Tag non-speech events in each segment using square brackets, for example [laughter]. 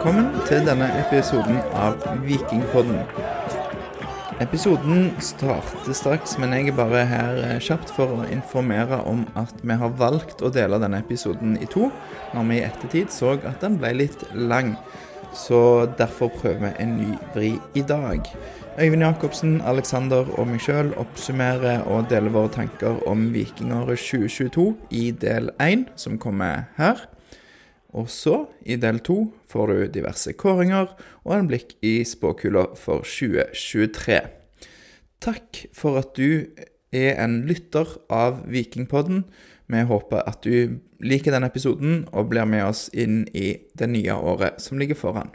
Velkommen til denne episoden av Vikingpodden. Episoden starter straks, men jeg er bare her eh, kjapt for å informere om at vi har valgt å dele denne episoden i to, når vi i ettertid så at den ble litt lang. Så derfor prøver vi en ny vri i dag. Øyvind Jacobsen, Alexander og meg sjøl oppsummerer og deler våre tanker om vikingåret 2022 i del 1, som kommer her. Og så, i del to, får du diverse kåringer og en blikk i spåkula for 2023. Takk for at du er en lytter av Vikingpodden. Vi håper at du liker denne episoden og blir med oss inn i det nye året som ligger foran.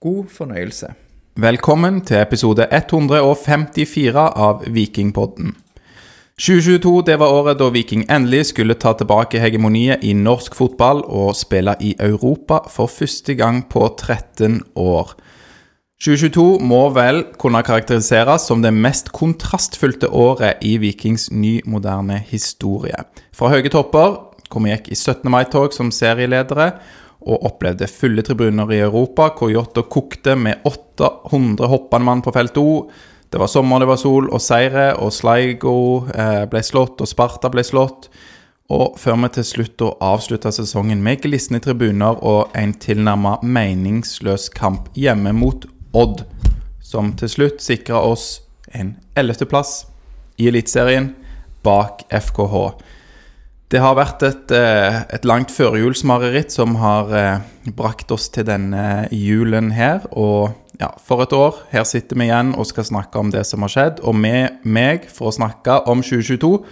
God fornøyelse. Velkommen til episode 154 av Vikingpodden. 2022 det var året da Viking endelig skulle ta tilbake hegemoniet i norsk fotball og spille i Europa for første gang på 13 år. 2022 må vel kunne karakteriseres som det mest kontrastfylte året i Vikings ny, moderne historie. Fra høye topper, hvor vi gikk i 17. mai-tog som serieledere, og opplevde fulle tribuner i Europa, hvor Jåttå kokte med 800 hoppende mann på felt O. Det var sommer, det var sol og seire, og Sligo eh, ble slått, og Sparta ble slått. Og før vi til slutt avslutta sesongen med glisne tribuner og en tilnærma meningsløs kamp hjemme mot Odd, som til slutt sikra oss en ellevteplass i Eliteserien bak FKH. Det har vært et, eh, et langt førjulsmareritt som har eh, brakt oss til denne julen her. Og ja, for et år. Her sitter vi igjen og skal snakke om det som har skjedd. Og med meg for å snakke om 2022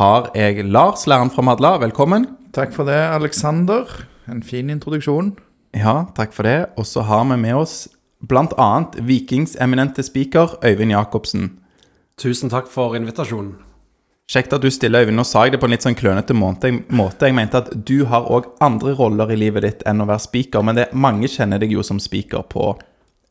har jeg Lars, læreren fra Madla. Velkommen. Takk for det, Alexander. En fin introduksjon. Ja, takk for det. Og så har vi med oss bl.a. Vikings eminente speaker Øyvind Jacobsen. Tusen takk for invitasjonen. Kjekt at du stiller, Øyvind. Nå sa jeg det på en litt sånn klønete måte. Jeg mente at du har òg andre roller i livet ditt enn å være speaker, men det, mange kjenner deg jo som speaker på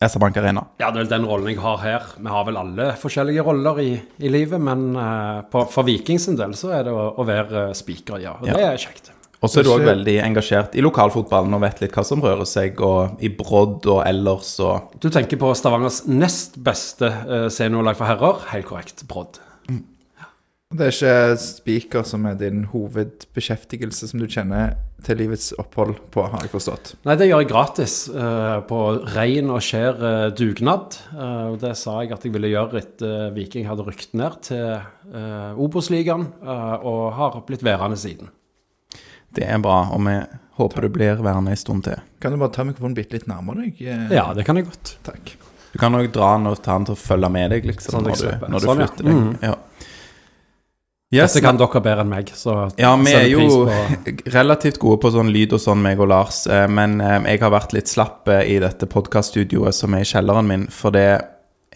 SR Bank Arena. Ja, det er vel den rollen jeg har her. Vi har vel alle forskjellige roller i, i livet, men uh, på, for Vikings sin del så er det å, å være speaker, ja. Og ja. det er kjekt. Og så er du òg veldig engasjert i lokalfotballen og vet litt hva som rører seg, og i Brodd og ellers og Du tenker på Stavangers nest beste uh, seniorlag for herrer. Helt korrekt. Brodd. Det er ikke spiker som er din hovedbeskjeftigelse som du kjenner til livets opphold på, har jeg forstått? Nei, det gjør jeg gratis uh, på ren og skjær uh, dugnad. Uh, det sa jeg at jeg ville gjøre etter Viking hadde rykt ned til uh, Obos-ligaen, og har blitt værende siden. Det er bra, og vi håper du blir værende en stund til. Kan du bare ta mikrofonen bitte litt nærmere deg? Ja, det kan jeg godt. Takk. Du kan òg dra den og ta den til å følge med deg, liksom, sånn når, du, når du sånn, flytter deg. Mm. Ja. Yes, Dette kan dere bedre enn meg. ja, vi er jo [laughs] relativt gode på sånn lyd og sånn, meg og Lars. Eh, men eh, jeg har vært litt slapp eh, i dette podkaststudioet som er i kjelleren min. For det,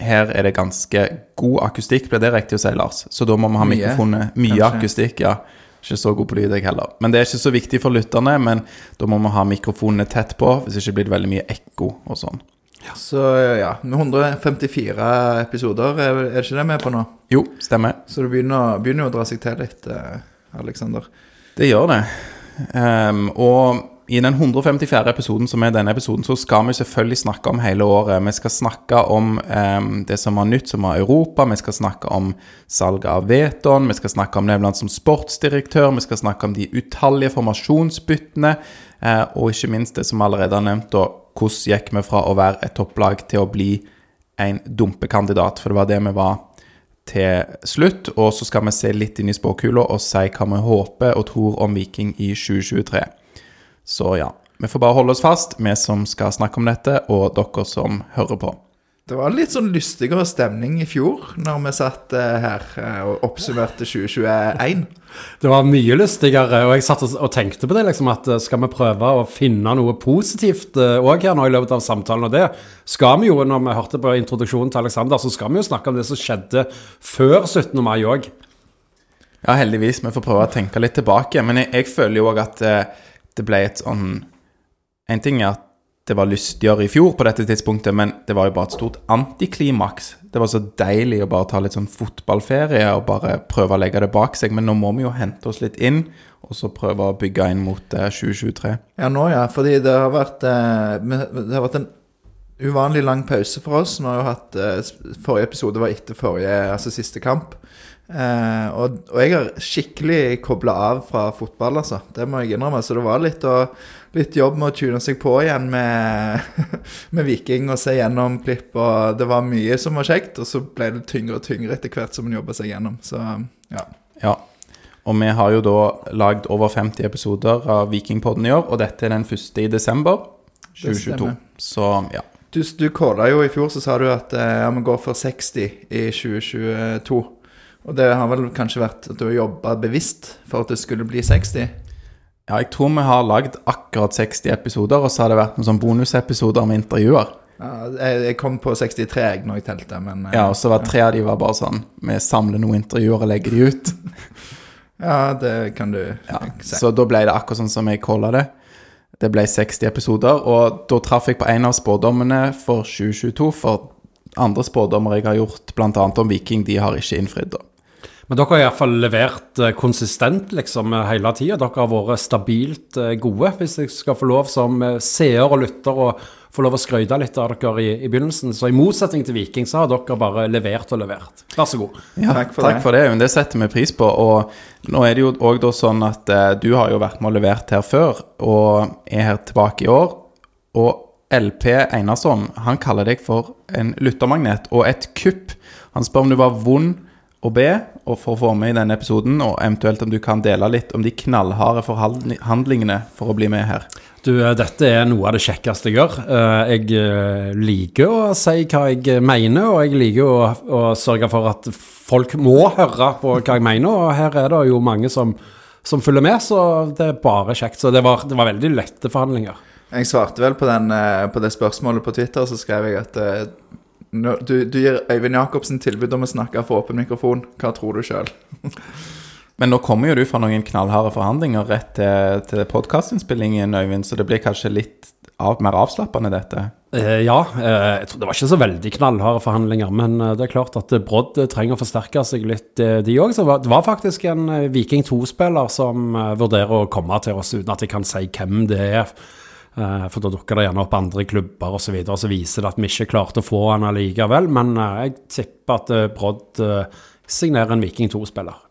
her er det ganske god akustikk, blir det riktig å si, Lars? Så da må vi ha mikrofonet Mye kanskje. akustikk, ja. Ikke så god på lyd, jeg heller. Men det er ikke så viktig for lytterne. Men da må vi ha mikrofonene tett på, hvis ikke blir det veldig mye ekko og sånn. Ja. Så ja, med 154 episoder, er det ikke det vi er på nå? Jo, stemmer. Så det begynner, begynner å dra seg til litt, eh, Aleksander. Det gjør det. Um, og i den 154. episoden, som er denne episoden, så skal vi selvfølgelig snakke om hele året. Vi skal snakke om um, det som var nytt, som var Europa. Vi skal snakke om salget av Veton. Vi skal snakke om Nevland som sportsdirektør. Vi skal snakke om de utallige formasjonsbyttene. Uh, og ikke minst det som allerede er nevnt, da, hvordan gikk vi fra å være et topplag til å bli en dumpekandidat? For det var det vi var til slutt. Og så skal vi se litt inn i spåkula og si hva vi håper og tror om Viking i 2023. Så ja, vi får bare holde oss fast, vi som skal snakke om dette, og dere som hører på. Det var litt sånn lystigere stemning i fjor, når vi satt uh, her uh, og oppsummerte 2021. Det var mye lystigere, og jeg satt og, tenkte på det, liksom, at eh, skal vi prøve å finne noe positivt òg her nå i løpet av samtalen? Og det skal vi jo, når vi hørte på introduksjonen til Aleksander, så skal vi jo snakke om det som skjedde før 17. mai òg. Ja, heldigvis. Vi får prøve å tenke litt tilbake. Men jeg, jeg føler jo òg at det ble et sånn En ting er at det var lystigere i fjor på dette tidspunktet, men det var jo bare et stort antiklimaks Det var så deilig å bare ta litt sånn fotballferie og bare prøve å legge det bak seg. Men nå må vi jo hente oss litt inn, og så prøve å bygge inn mot eh, 2023. Ja, nå ja, fordi det har vært eh, Det har vært en uvanlig lang pause for oss. Vi har jo hatt eh, Forrige episode var etter forrige, altså siste kamp. Eh, og, og jeg har skikkelig kobla av fra fotball, altså. Det må jeg innrømme. Så det var litt, å, litt jobb med å tune seg på igjen med, [laughs] med Viking og se gjennom klipp. Og det var mye som var kjekt, og så ble det tyngre og tyngre etter hvert som en jobba seg gjennom. Så ja. Ja. Og vi har jo da lagd over 50 episoder av Vikingpodden i år, og dette er den første i desember 2022. stemmer. Så ja. Du, du kåla jo i fjor, så sa du at eh, ja, vi går for 60 i 2022. Og det har vel kanskje vært at du har jobba bevisst for at det skulle bli 60? Ja, jeg tror vi har lagd akkurat 60 episoder, og så har det vært noen sånn bonusepisoder med intervjuer. Ja, jeg, kom på 63 jeg, når jeg telte, men eh, Ja, og så var tre av de var bare sånn Vi samler noen intervjuer og legger de ut. [laughs] ja, det kan du Ja, si. så da ble det akkurat sånn som jeg calla det. Det ble 60 episoder, og da traff jeg på en av spådommene for 2022. For andre spådommer jeg har gjort, bl.a. om Viking, de har ikke innfridd. da. Men dere har iallfall levert eh, konsistent liksom eh, hele tida. Dere har vært stabilt eh, gode, hvis jeg skal få lov som seer og lytter å få lov å skryte litt av dere i, i begynnelsen. Så i motsetning til Viking, så har dere bare levert og levert. Vær så god. Ja, Takk for det. for det. Men det setter vi pris på. Og nå er det jo òg sånn at eh, du har jo vært med og levert her før, og er her tilbake i år. Og LP Einarsson, han kaller deg for en lyttermagnet og et kupp. Han spør om du var vond å be og for å få med i denne episoden, og eventuelt om du kan dele litt om de knallharde forhandlingene for å bli med her. Du, eh, dette er noe av det kjekkeste jeg gjør. Eh, Jeg eh, liker å si hva jeg mener, og jeg liker å, å sørge for at folk må høre på hva jeg mener, og her er det jo mange som, som følger med, så det er bare kjekt. Så det var, det var veldig lette forhandlinger. Jeg svarte vel på, den, på det spørsmålet på Twitter, så skrev jeg at du, du gir Øyvind Jacobsen tilbud om å snakke for åpen mikrofon. Hva tror du sjøl? [laughs] Men nå kommer jo du fra noen knallharde forhandlinger rett til, til podkastinnspillingen, Øyvind, så det blir kanskje litt av, mer avslappende, dette. Eh, ja, eh, jeg tror det var ikke så veldig knallharde forhandlinger, men eh, det er klart at eh, Brodd trenger å forsterke seg litt, eh, de òg. Så det var faktisk en Viking 2-spiller som vurderer å komme til oss uten at jeg kan si hvem det er. Eh, For da dukker det gjerne opp andre klubber osv. Så, videre, og så viser det at vi ikke klarte å få han allikevel. Men eh, jeg tipper at eh, Brodd signerer en Viking 2-spiller.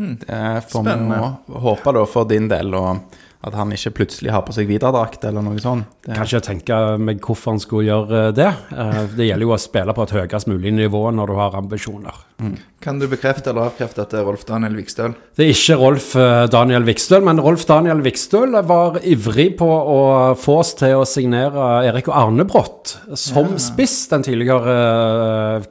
Det får vi håpe da for din del, og at han ikke plutselig har på seg Vidar-drakt eller noe sånt. Det, Kan ikke tenke meg hvorfor han skulle gjøre eh, det. Eh, Det gjelder jo å spille på et høyest mulig nivå når du har ambisjoner. Kan du bekrefte eller avkrefte at det er Rolf Daniel Vikstøl? Det er ikke Rolf eh, Daniel Vikstøl, men Rolf Daniel Vikstøl var ivrig på å få oss til å signere Erik og Arne Brott som spiss, den tidligere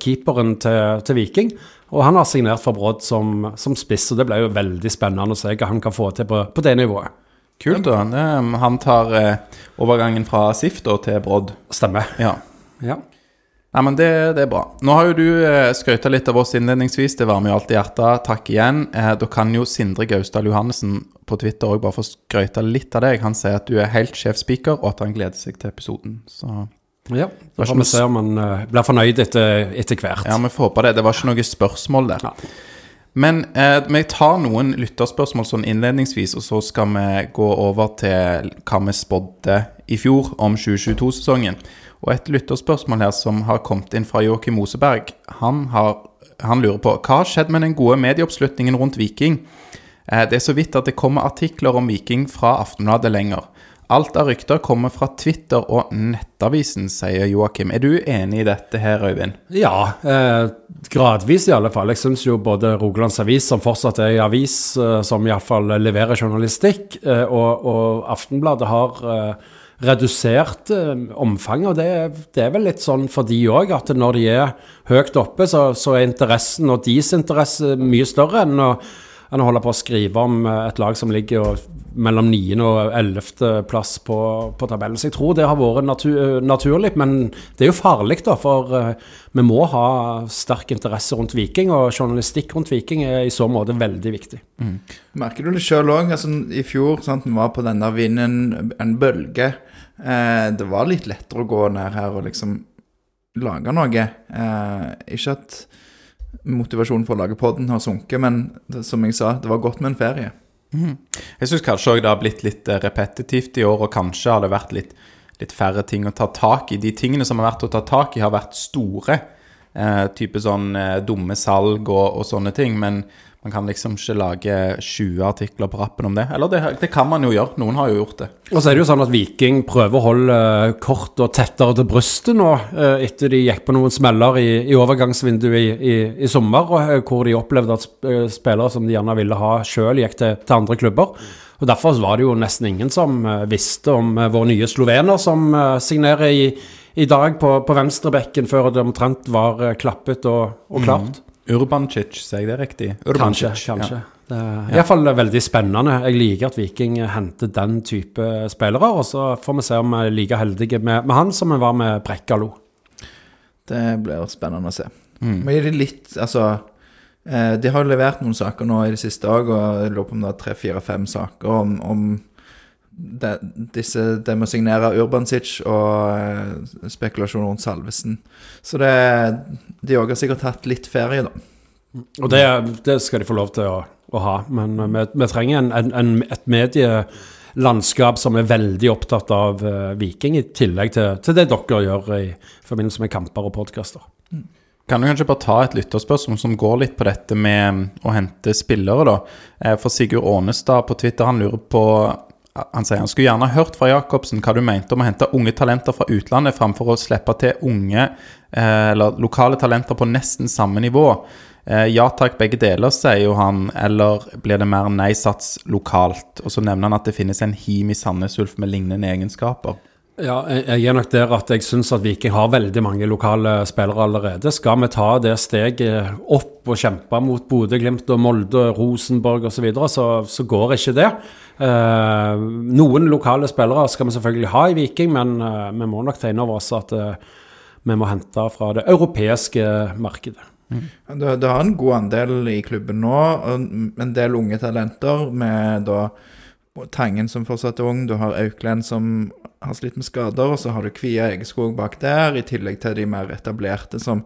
keeperen til, til Viking. Og han har signert for Brodd som, som spiss, og det ble jo veldig spennende å se hva han kan få til på, på det nivået. Kult, da. Han tar eh, overgangen fra SIF da til Brodd. Stemmer. Ja. Ja. Nei, men det, det er bra. Nå har jo du eh, skrøyta litt av oss innledningsvis. Det varmer jo i hjertet. Takk igjen. Eh, da kan jo Sindre Gausdal Johannessen på Twitter òg bare få skrøyte litt av deg. Han sier at du er helt sjefspeaker, og at han gleder seg til episoden. Så ja. Da får vi se om han eh, blir fornøyd etter, etter hvert. ja, vi får håpe det. Det var ikke noe spørsmål der. Ja. Men eh, vi tar noen lytterspørsmål sånn innledningsvis, og så skal vi gå over til hva vi spådde i fjor om 2022-sesongen. Og et lytterspørsmål her som har kommet inn fra Joakim Moseberg, han, har, han lurer på hva har skjedd med den gode medieoppslutningen rundt Viking? Eh, det er så vidt at det kommer artikler om Viking fra Aftenbladet lenger. Alt av rykter kommer fra Twitter og Nettavisen, sier Joakim. Er du enig i dette her, Øyvind? Ja, eh, gradvis i alle fall. Jeg syns jo både Rogalands Avis, som fortsatt er en avis eh, som iallfall leverer journalistikk, eh, og, og Aftenbladet har eh, redusert eh, omfanget. Og det, det er vel litt sånn for de òg, at når de er høyt oppe, så, så er interessen og deres interesse mye større enn å, enn å holde på å skrive om eh, et lag som ligger og mellom 9. og 11. plass på, på tabellen. Så jeg tror det har vært natur, naturlig, men det er jo farlig, da. For eh, vi må ha sterk interesse rundt Viking, og journalistikk rundt Viking er i så måte veldig viktig. Merker du det sjøl òg? Altså, I fjor sant, vi var på denne vinden, en bølge. Eh, det var litt lettere å gå ned her og liksom lage noe. Eh, ikke at motivasjonen for å lage podden har sunket, men som jeg sa, det var godt med en ferie. Jeg syns kanskje òg det har blitt litt eh, repetitivt i år, og kanskje har det vært litt, litt færre ting å ta tak i. De tingene som har vært å ta tak i, har vært store. Eh, type sånn eh, dumme salg og, og sånne ting. Men man kan liksom ikke lage 20 artikler på rappen om det. Eller det, det kan man jo gjøre. Noen har jo gjort det. Og så er det jo sånn at Viking prøver å holde kort og tettere til brystet nå, eh, etter de gikk på noen smeller i, i overgangsvinduet i, i, i sommer, og, eh, hvor de opplevde at eh, spillere som de gjerne ville ha sjøl, gikk til, til andre klubber. Og Derfor var det jo nesten ingen som visste om vår nye slovener som signerer i, i dag på, på venstrebekken, før det omtrent var klappet og, og klart. Urbancic, sier jeg det riktig? Kanskje. Urbancic, kanskje. Ja. Det er iallfall veldig spennende. Jeg liker at Viking henter den type spillere. Og så får vi se om vi er like heldige med, med han som vi var med Brekkalo. Det blir spennende å se. Men er det litt Altså, eh, de har jo levert noen saker nå i det siste òg, og jeg lurer på om det er tre, fire, fem saker om, om det, disse, det med å signere Urbancic og eh, spekulasjon rundt Salvesen. Så det De òg har sikkert hatt litt ferie, da. Og det, det skal de få lov til å, å ha. Men vi, vi trenger en, en, en, et medielandskap som er veldig opptatt av uh, Viking, i tillegg til, til det dere gjør i forbindelse med kamper og podkaster. Kan du kanskje bare ta et lytterspørsmål som går litt på dette med å hente spillere, da? Eh, For Sigurd Ånestad på Twitter, han lurer på Han sier han skulle gjerne hørt fra Jacobsen hva du mente om å hente unge talenter fra utlandet framfor å slippe til unge eh, eller lokale talenter på nesten samme nivå. Eh, Ja takk, begge deler, sier jo han. Eller blir det mer nei-sats lokalt? Og så nevner han at det finnes en him i Sandnes Ulf med lignende egenskaper. Ja, jeg er nok der at jeg syns at Viking har veldig mange lokale spillere allerede. Skal vi ta det steget opp og kjempe mot Bodø-Glimt og Molde, Rosenborg osv., så, videre, så så går ikke det. Eh, noen lokale spillere skal vi selvfølgelig ha i Viking, men eh, vi må nok ta inn over oss at eh, vi må hente fra det europeiske markedet. Du, du har en god andel i klubben nå, en del unge talenter med da Tangen som fortsatt er ung, du har Auklend som har slitt med skader, og så har du Kvia Egeskog bak der, i tillegg til de mer etablerte som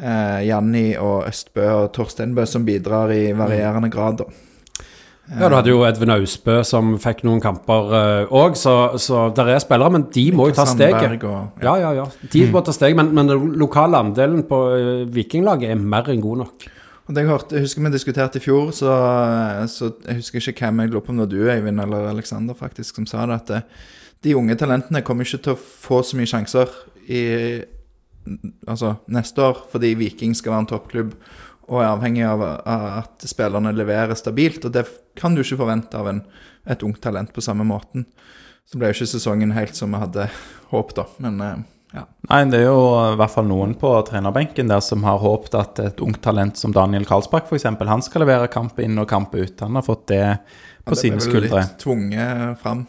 eh, Janni og Østbø og Torsteinbø, som bidrar i varierende grad. da. Ja, Du hadde jo Edvin Austbø som fikk noen kamper òg, så, så der er spillere. Men de må jo ta steget. Og, Ja, ja, ja. De må ta steget, men, men den lokale andelen på eh, Vikinglaget er mer enn god nok. Og det jeg, hørte, jeg husker vi diskuterte i fjor, så, så jeg husker ikke hvem jeg lurer på om det var du, Eivind eller Aleksander, faktisk, som sa det, at det, de unge talentene kommer ikke til å få så mye sjanser i altså, neste år, fordi Viking skal være en toppklubb og er avhengig av, av at spillerne leverer stabilt. Og det kan du ikke forvente av en, et ungt talent på samme måten. Så ble jo ikke sesongen helt som vi hadde håpet, da. Men eh, ja. Nei, det er jo i hvert fall noen på trenerbenken der som har håpet at et ungt talent som Daniel Karlsbakk f.eks., han skal levere kamp inn og kamp ut. Han har fått det på det sine ble vel skuldre. litt tvunget fram.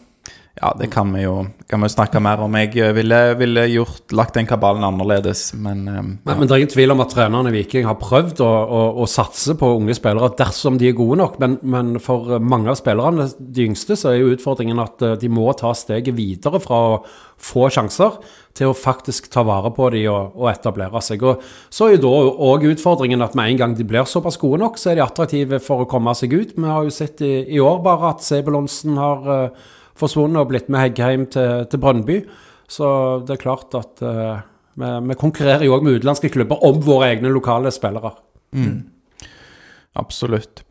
Ja, det kan vi jo kan vi snakke mer om. Jeg eh, ville, ville gjort, lagt den kabalen annerledes, men ja. Men, men det er ingen tvil om at trenerne i Viking har prøvd å, å, å satse på unge spillere dersom de er gode nok. Men, men for mange av spillerne, de yngste, så er jo utfordringen at eh, de må ta steget videre fra å få sjanser til å faktisk ta vare på de og, og etablere seg. Og så er jo da òg utfordringen at med en gang de blir såpass gode nok, så er de attraktive for å komme seg ut. Vi har jo sett i, i år bare at Sebulonsen har eh, forsvunnet og blitt med Heggheim til, til Brønnby. Så det er klart at uh, vi, vi konkurrerer jo òg med utenlandske klubber om våre egne lokale spillere. Absolutt.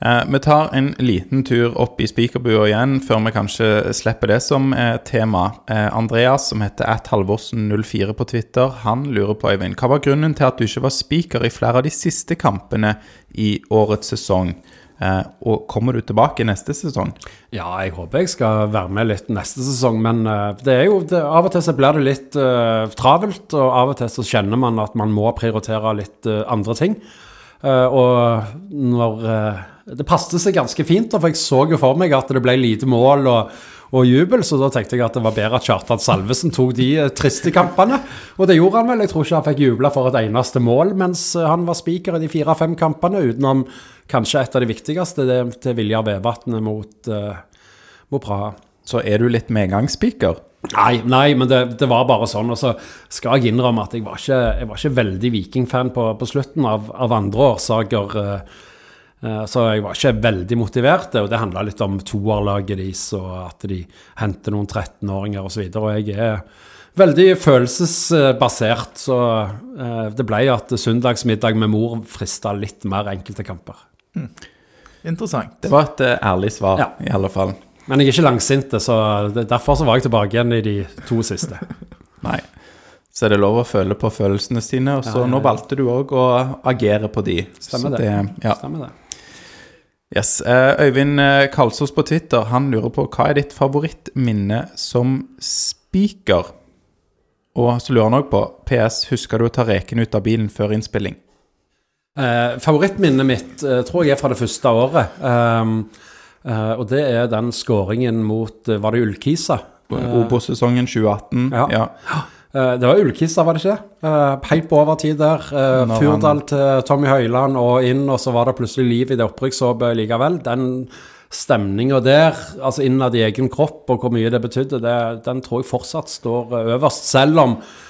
Eh, vi tar en liten tur opp i spikerbua igjen, før vi kanskje slipper det som eh, tema. Eh, Andreas, som heter athalvorsen04 på Twitter, han lurer på, Øyvind, hva var grunnen til at du ikke var spiker i flere av de siste kampene i årets sesong? Eh, og kommer du tilbake neste sesong? Ja, jeg håper jeg skal være med litt neste sesong, men eh, det er jo det, av og til så blir det litt uh, travelt, og av og til så kjenner man at man må prioritere litt uh, andre ting. Uh, og når Det passet seg ganske fint, for jeg så jo for meg at det ble lite mål og, og jubel, så da tenkte jeg at det var bedre at Kjartan Salvesen tok de eh, triste kampene. Og det gjorde han vel. Jeg tror ikke han fikk jubla for et eneste mål mens eh, han var spiker i de fire-fem kampene, utenom kanskje et av de viktigste, det til Viljar Vevatnet mot, uh, mot Praha. Så er du litt medgangsspiker? Nei, nei, men det, det var bare sånn. Og så skal jeg innrømme at jeg var ikke, jeg var ikke veldig Viking-fan på, på slutten av, av andre årsaker. eh, Så jeg var ikke veldig motivert, og det handla litt om toerlaget deres, og at de henter noen 13-åringer osv. Og, så videre, og jeg er veldig følelsesbasert, så eh, det ble at søndagsmiddag med mor frista litt mer enkelte kamper. Interessant. Det var et eh, ærlig svar, Ja. i alle fall. Men jeg er ikke langsint, så derfor så var jeg tilbake igjen i de to siste. [laughs] Nei. Så er det lov å føle på følelsene sine, og så Ja, ja, ja. nå valgte du òg å agere på de. Stemmer så det. ja. Stemmer det. Yes. Eh, Øyvind eh, Kalsås på Twitter han lurer på hva er ditt favorittminne som speaker? Og så lurer han òg på PS, husker du å ta reken ut av bilen før innspilling? Eh, favorittminnet mitt eh, tror jeg er fra det første året. Um, eh, og det er den skåringen mot eh, Var det Ullkisa? Obos-sesongen 2018. ja. ja. Eh, det var Ullkisa, var det ikke? Uh, helt på overtid der. Uh, Furdal til Tommy Høiland og inn, og så var det plutselig liv i det opprykkshåpet likevel. Den stemninga der, altså innad i egen kropp, og hvor mye det betydde, det, den tror jeg fortsatt står eh, øverst. Selv om eh,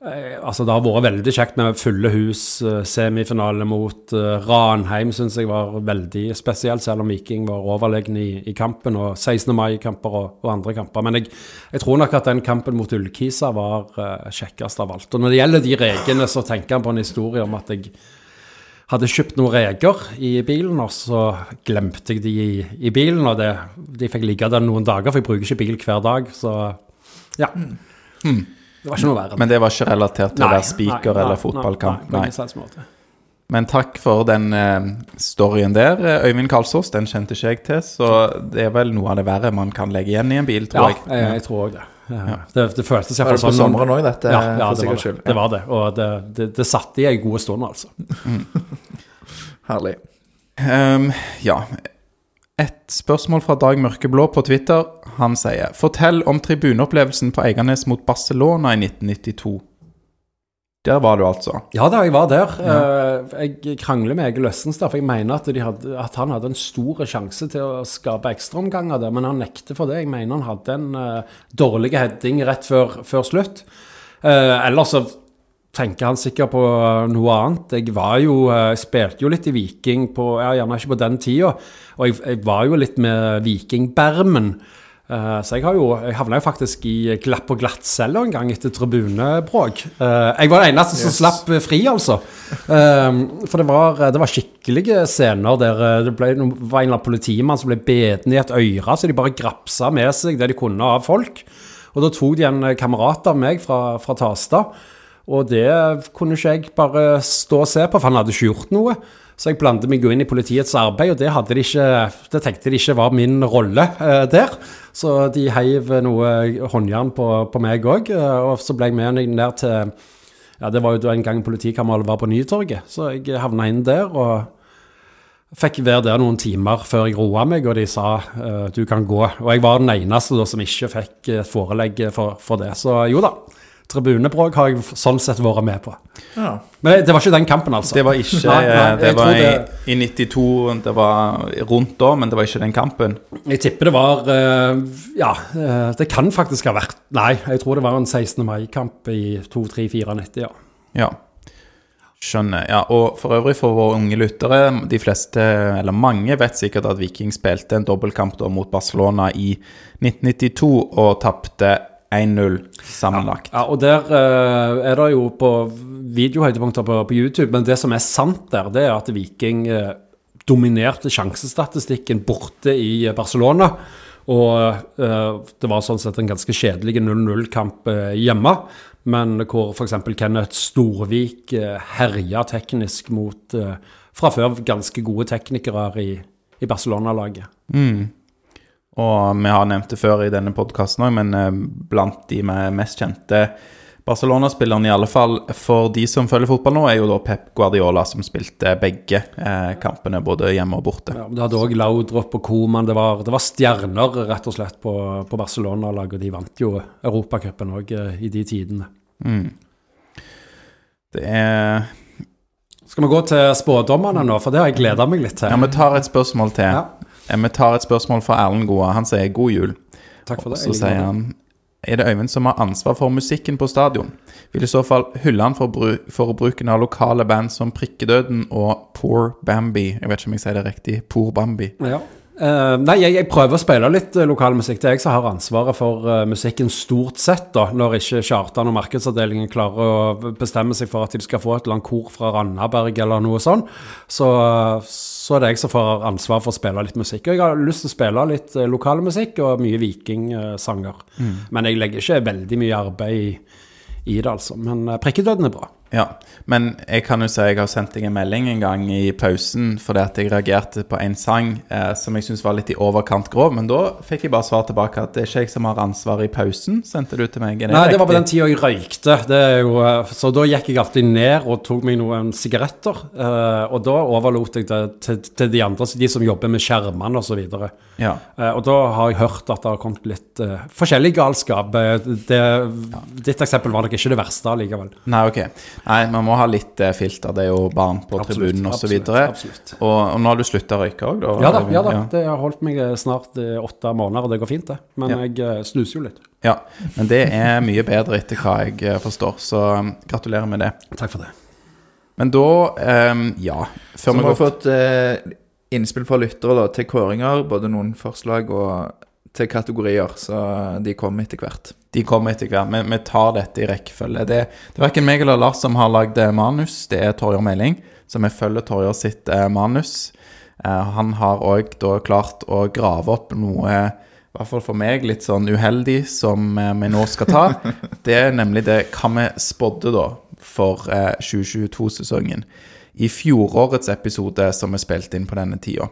altså det har vært veldig kjekt med fulle hus, eh, semifinale mot eh, Ranheim syns jeg var veldig spesielt, selv om Viking var overlegne i, i kampen, og 16. mai-kamper og, og andre kamper. Men jeg, jeg tror nok at den kampen mot Ullkisa var uh, kjekkest av alt. Og når det gjelder de rekene, så tenker jeg på en historie om at jeg hadde kjøpt noen reker i bilen, og så glemte jeg de i, i bilen. Og det, de fikk ligge der noen dager, for jeg bruker ikke bil hver dag. Så ja. Det var ikke noe verre. Men det var ikke relatert til å være spiker eller nei, fotballkamp? Nei, på Nei. måte. Men takk for den eh, storyen der, eh, Øyvind Kalsås. Den kjente ikke jeg til, så det er vel noe av det verre man kan legge igjen i en bil, Ja, tror jeg. jeg, jeg tror òg det. Ja. Det. Det føltes Var det på sånn. sommeren òg, dette? Ja, ja, for det var det. skyld? det var det. Og det, det, det satt i ei god stund, altså. [laughs] Herlig. Um, ja. Et spørsmål fra Dag Mørkeblå på Twitter. Han sier Fortell om tribuneopplevelsen på Eiganes mot Barcelona i 1992. Der var du altså. Ja da, jeg var der. Ja. Jeg krangler med Egil Østenstad, for jeg mener at, de hadde, at han hadde en stor sjanse til å skape ekstraomganger der, men han nekter for det. Jeg mener han hadde en uh, dårlig heading rett før, før slutt. Uh, ellers så tenker han sikkert på noe annet. Jeg var jo, eh, jeg spilte jo litt i Viking på, ja, gjerne ikke på den tida, og jeg, jeg var jo litt med Vikingbermen. Uh, så jeg har jo, jeg havna jo faktisk i glapp og glattcelle en gang etter tribunebråk. Uh, jeg var den eneste som slapp eh, fri, altså. Uh, for det var, det var skikkelige scener der eh, det ble, var en eller annen politimann som ble beten i et øre, så de bare grapsa med seg det de kunne av folk. Og da tok de en eh, kamerat av meg fra, fra Tastad. Og det kunne ikke jeg bare stå og se på, for han hadde ikke gjort noe. Så jeg blandet meg jo inn i politiets arbeid, og det, de ikke, det tenkte de ikke var min rolle eh, der. Så de heiv noe håndjern på, på meg òg, og så ble jeg med ned til Ja, det var jo en gang politikammeret var på Nytorget, så jeg havna inn der. og Fikk være der noen timer før jeg roa meg, og de sa eh, du kan gå. Og jeg var den eneste da som ikke fikk forelegg for, for det. Så jo da. Tribunebråk har jeg sånn sett vært med på. Ja. Men det var ikke den kampen, altså. Det var ikke Nei, nei, eh, Det var i, det- i 92, det var rundt da, men det var ikke den kampen. Jeg tipper det var eh, Ja, eh, det kan faktisk ha vært Nei, jeg tror det var en 16. mai-kamp i 2-3-94, ja. Ja. Skjønner. Ja, og for øvrig for våre unge lyttere, de fleste, eller mange, vet sikkert at Viking spilte en dobbeltkamp mot Barcelona i 1992 og tapte 1-0 sammenlagt. Ja, og der eh, er det jo på videohøydepunkter på, på YouTube, men det som er sant der, det er at Viking eh, dominerte sjansestatistikken borte i Barcelona. Og eh, det var sånn sett en ganske kjedelig 0-0-kamp eh, hjemme, men hvor f.eks. Kenneth Storvik uh, herja teknisk mot eh, fra før ganske gode teknikere i, i Barcelona-laget. Og vi har nevnt det før i denne podkasten òg, men eh, blant de mest kjente Barcelona-spillerne, i alle fall for de som følger fotball nå, er jo da Pep Guardiola, som spilte begge eh, kampene, både hjemme og borte. Ja, Du hadde òg Laudrup og Koman. Det var, det var stjerner rett og slett på, på Barcelona-laget. og De vant jo Europacupen òg i de tidene. Det er Skal vi gå til spådommerne nå, for det har jeg gleda meg litt til. Ja, vi tar et spørsmål til. Ja. Eh, Vi tar et spørsmål fra Erlend Goa. Han sier 'god jul'. Takk for Og det. så sier han er det Øyvind som har ansvar for musikken på stadion. Vil i så fall hylle han for, bru for bruken av lokale band som Prikkedøden og Poor Bambi. Jeg vet ikke om jeg sier det riktig. Poor Bambi. Ja. Eh, nei, jeg, jeg prøver å spille litt uh, lokal musikk. Det er jeg som har ansvaret for uh, musikken stort sett, da, når ikke Kjartan og markedsavdelingen klarer å bestemme seg for at de skal få et eller annet kor fra Randaberg eller noe sånt. Så, så er det jeg som får ansvar for å spille litt musikk. Og jeg har lyst til å spille litt uh, lokal musikk og mye vikingsanger. Mm. Men jeg legger ikke veldig mye arbeid i, i det, altså. Men uh, Prikkedøden er bra. Ja, men jeg kan jo si jeg har sendt deg en melding en gang i pausen fordi at jeg reagerte på en sang eh, som jeg syntes var litt i overkant grov. Men da fikk jeg bare svar tilbake at det er ikke jeg som har ansvaret i pausen. Sendte du til meg? Nei, det var på den tida jeg røykte. Jo, eh, så da gikk jeg alltid ned og tok meg noen sigaretter. Eh, og da overlot jeg det til, til, de andre, de som jobber med skjermene osv. Ja. Eh, og da har jeg hørt at det har kommet litt eh, forskjellig galskap. Det, ja. Ditt eksempel var nok ikke det verste likevel. Nei, ok. Nei, man må ha litt eh, filter. Det er jo barn på absolutt, tribunen osv. Og, og, og nå har du slutta å røyke òg, da? Ja da, ja da. Ja. det har holdt meg eh, snart eh, åtte måneder, og det går fint, det. Men ja. jeg eh, snuser jo litt. Ja, men det er mye bedre etter hva jeg forstår, så um, gratulerer med det. Takk for det. Men da, um, ja Før vi har fått uh, innspill fra lyttere da, til kåringer, både noen forslag og til kategorier, så de kommer etter hvert. De kommer etter hvert. Vi, vi tar dette i rekkefølge. Det, det er verken meg eller Lars som har lagd eh, manus, det er Torjer Meling. Så vi følger Torjer sitt eh, manus. Eh, han har òg da klart å grave opp noe, i hvert fall for meg, litt sånn uheldig, som eh, vi nå skal ta. [laughs] Det er nemlig det hva vi spådde da for 2022-sesongen. Eh, I fjorårets episode som vi spilte inn på denne tida.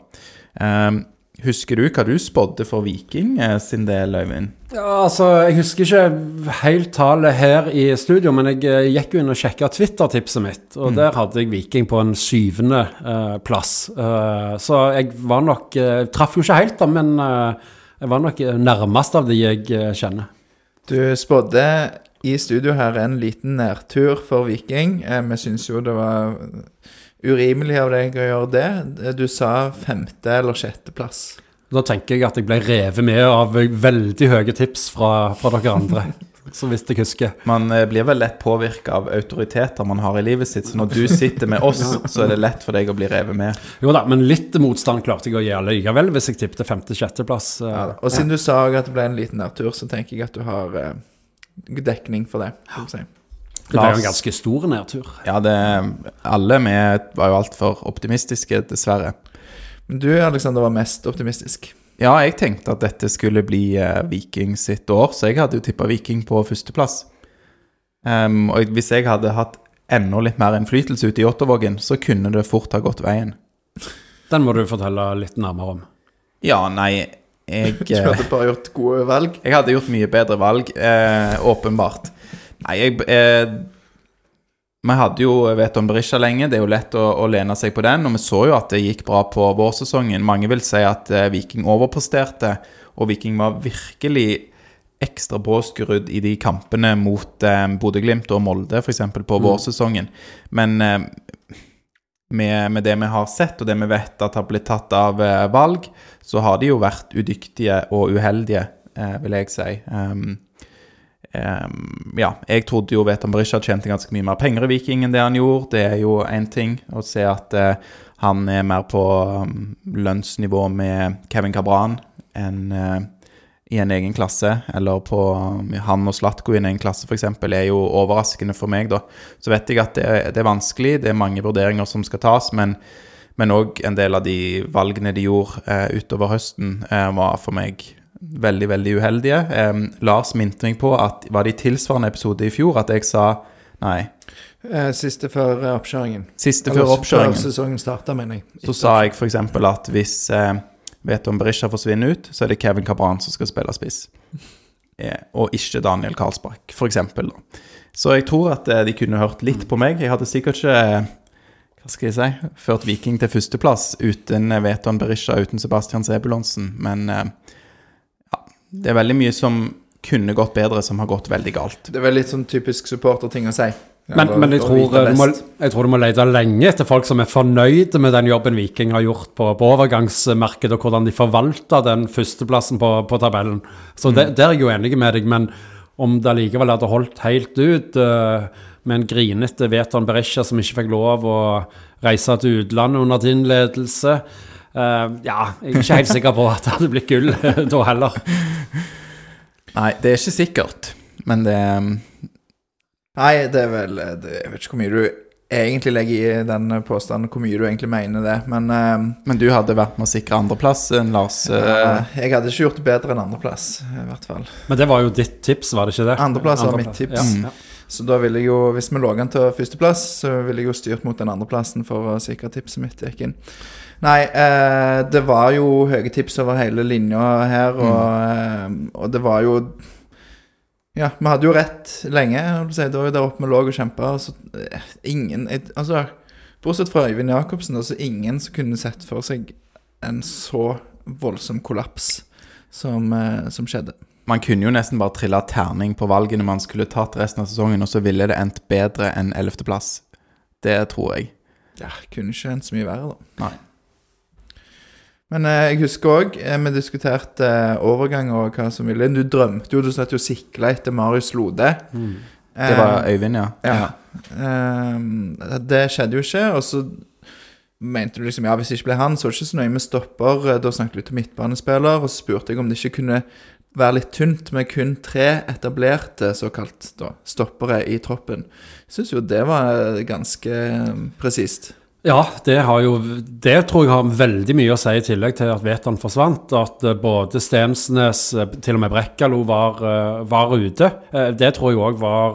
Um, Husker du hva du spådde for Viking eh, sin del, Øyvind? Ja, altså, Jeg husker ikke helt tallet her i studio, men jeg eh, gikk jo inn og sjekka Twitter-tipset mitt. Og mm. der hadde jeg Viking på en syvende uh, plass. Uh, så jeg var nok uh, Traff jo ikke helt, da, men jeg var nok nærmest av de jeg kjenner. Du spådde i studio her en liten nærtur for Viking. vi syns jo det var urimelig av deg å gjøre det. Du sa femte- eller sjetteplass. Da tenker jeg at jeg ble revet med av veldig høye tips fra, fra dere andre. [laughs] Så hvis jeg husker. Man eh, blir vel lett påvirka av autoriteter man har i livet sitt. Så når du sitter med oss, [laughs] så er det lett for deg å bli revet med. Jo da, men litt motstand klarte jeg å gjøre likevel, hvis jeg tippet femte-sjetteplass. Eh. Ja, og siden du sa at det ble en liten nærtur, så tenker jeg at du har eh, dekning for det. Si. Det ble jo en ganske stor nedtur. Ja, det, alle vi var jo altfor optimistiske, dessverre. Men du Alexander, var mest optimistisk. Ja, jeg tenkte at dette skulle bli eh, Viking sitt år, så jeg hadde jo tippa Viking på førsteplass. Um, og hvis jeg hadde hatt enda litt mer innflytelse ute i Ottervågen, så kunne det fort ha gått veien. Den må du fortelle litt nærmere om. Ja, nei jeg [laughs] Du hadde bare gjort gode valg? Jeg hadde gjort mye bedre valg, eh, åpenbart. Nei, jeg eh, Vi hadde jo vet om Berisha lenge. Det er jo lett å, å, lene seg på den. Og vi så jo at det gikk bra på vårsesongen. Mange vil si at eh, Viking overpresterte, og Viking var virkelig ekstra påskrudd i de kampene mot eh, Bodø-Glimt og Molde, f.eks. på mm. vårsesongen. Men eh, med, med, det vi har sett, og det vi vet at har blitt tatt av eh, valg, så har de jo vært udyktige og uheldige, eh, vil jeg si. Um, Um, ja, jeg trodde jo Veton Berisha tjente ganske mye mer penger i Viking enn det han gjorde. Det er jo én ting å se at uh, han er mer på um, lønnsnivå med Kevin Cabran enn uh, i en egen klasse. Eller på um, han og Slatko i en egen klasse, f.eks., er jo overraskende for meg, da. Så vet jeg at det, det, er vanskelig, det er mange vurderinger som skal tas, men men òg en del av de valgene de gjorde uh, utover høsten, var for meg veldig, veldig uheldige. Um, Lars minte meg på at var det i tilsvarende episode i fjor at jeg sa nei. Eh, siste før eh, oppkjøringen. Siste før oppkjøringen. Før sesongen starta, mener jeg. Så sa jeg f.eks. at hvis eh, Veton Berisha forsvinner ut, så er det Kevin Cabran som skal spille spiss. Eh, og ikke Daniel Karlsbakk, f.eks. Så jeg tror at eh, de kunne hørt litt på meg. Jeg hadde sikkert ikke hva skal jeg si, ført Viking til førsteplass uten Veton Berisha, uten Sebastian Sebulonsen, men eh, det er veldig mye som kunne gått bedre, som har gått veldig galt. Det er vel litt sånn typisk supporterting å si. Men, men jeg, tror, du må, jeg, tror, du må lete lenge etter folk som er fornøyde med den jobben Viking har gjort på, på overgangsmarkedet, og hvordan de forvalter den førsteplassen på, på tabellen. Så mm. der er jeg jo enig med deg. Men om det likevel hadde holdt helt ut uh, med en grinete Veton Berisha som ikke fikk lov å reise til utlandet under din ledelse. Eh, ja, jeg er ikke helt sikker på at det hadde blitt gull da heller. Nei, det er ikke sikkert, men det Nei, det er vel det, Jeg vet ikke hvor mye du egentlig legger i den påstanden, hvor mye du egentlig mener det, men uh, Men du hadde vært med å sikre andreplass enn Lars. Uh, eh, jeg hadde ikke gjort det bedre enn andreplass, i hvert fall. Men det var jo ditt tips, var det ikke det? Andreplass var mitt tips. Ja, ja. Så da ville jeg jo, hvis vi lå an til førsteplass, så ville jeg jo styrt mot den andreplassen for å sikre tipset mitt gikk inn. Nei, eh, det var jo høye tips over hele linja her, og, eh, og det var jo Ja, vi hadde jo rett lenge. Det var jo der oppe vi lå og kjempa. Og så eh, ingen Altså, bortsett fra Øyvind Jacobsen, altså ingen som kunne sett for seg en så voldsom kollaps som, eh, som skjedde. Man kunne jo nesten bare trilla terning på valgene man skulle tatt resten av sesongen, og så ville det endt bedre enn 11.-plass. Det tror jeg. Ja, kunne ikke endt så mye verre, da. Nei. Men eh, jeg husker òg eh, vi diskuterte eh, overgang og hva som ville. Du drømte jo, du satt jo og sikla etter Marius Lode. Det var Øyvind, ja. ja. Eh, det skjedde jo ikke, og så mente du liksom ja, hvis det ikke ble han, så var det ikke så nøye med stopper. Eh, Da snakket vi litt om midtbanespiller, og så spurte jeg om det ikke kunne være litt tynt med kun tre etablerte såkalt da, stoppere i troppen. Jeg syns jo det var ganske eh, presist. Ja, det, jo, det tror jeg har veldig mye å si i tillegg til at Veton forsvant. At eh, både Stensnes, eh, til og med Brekkalo, var, var ute. Det tror jeg òg var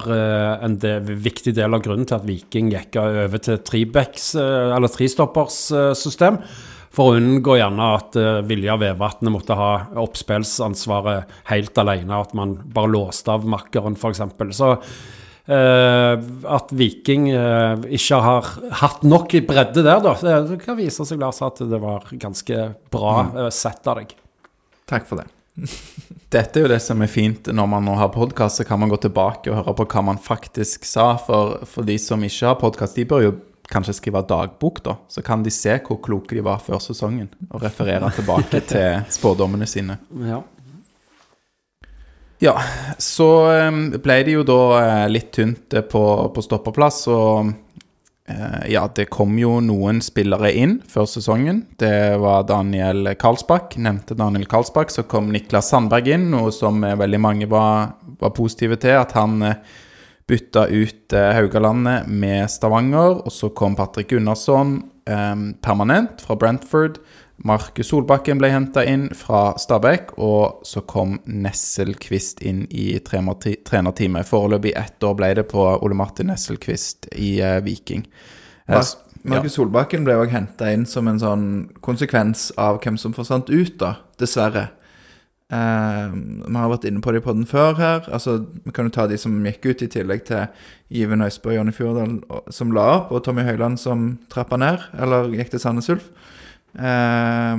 en del, viktig del av grunnen til at Viking gikk over til trestopperssystem. For å unngå gjerne at uh, Vilja Vevatnet måtte ha oppspillsansvaret helt alene, at man bare låste av makkeren, f.eks. Så Uh, at Viking uh, ikke har hatt nok i bredde der, da. Det kan vise seg, Lars, at det var ganske bra uh, sett av deg. Takk for det. [laughs] Dette er jo det som er fint når man nå har podkast, så kan man gå tilbake og høre på hva man faktisk sa. For, for de som ikke har podkast, de bør jo kanskje skrive dagbok, da. Så kan de se hvor kloke de var før sesongen, og referere tilbake [laughs] til spådommene sine. Ja. Ja, så eh, ble det jo da eh, litt tynt eh, på, på stoppeplass, og eh, ja, det kom jo noen spillere inn før sesongen. Det var Daniel Karlsbakk, nevnte Daniel Karlsbakk. Så kom Niklas Sandberg inn, noe som veldig mange var, var positive til. At han bytta ut eh, Haugalandet med Stavanger. Og så kom Patrick Gunnarsson eh, permanent fra Brentford. Markus Solbakken ble henta inn fra Stabæk, og så kom Nesselquist inn i trener- trenerteamet. Foreløpig ett år ble det på Ole Martin Nesselquist i eh, Viking. Eh, Markus Markus Solbakken ble òg henta inn som en sånn konsekvens av hvem som forsvant ut, da. Dessverre. Eh, vi har vært inne på det på den før her. Altså, Vi kan jo ta de som gikk ut, i tillegg til Iven Øysbø og Jonny Fjordal som la opp, og Tommy Høiland som trappa ned, eller gikk til Sandnes Ulf. Eh,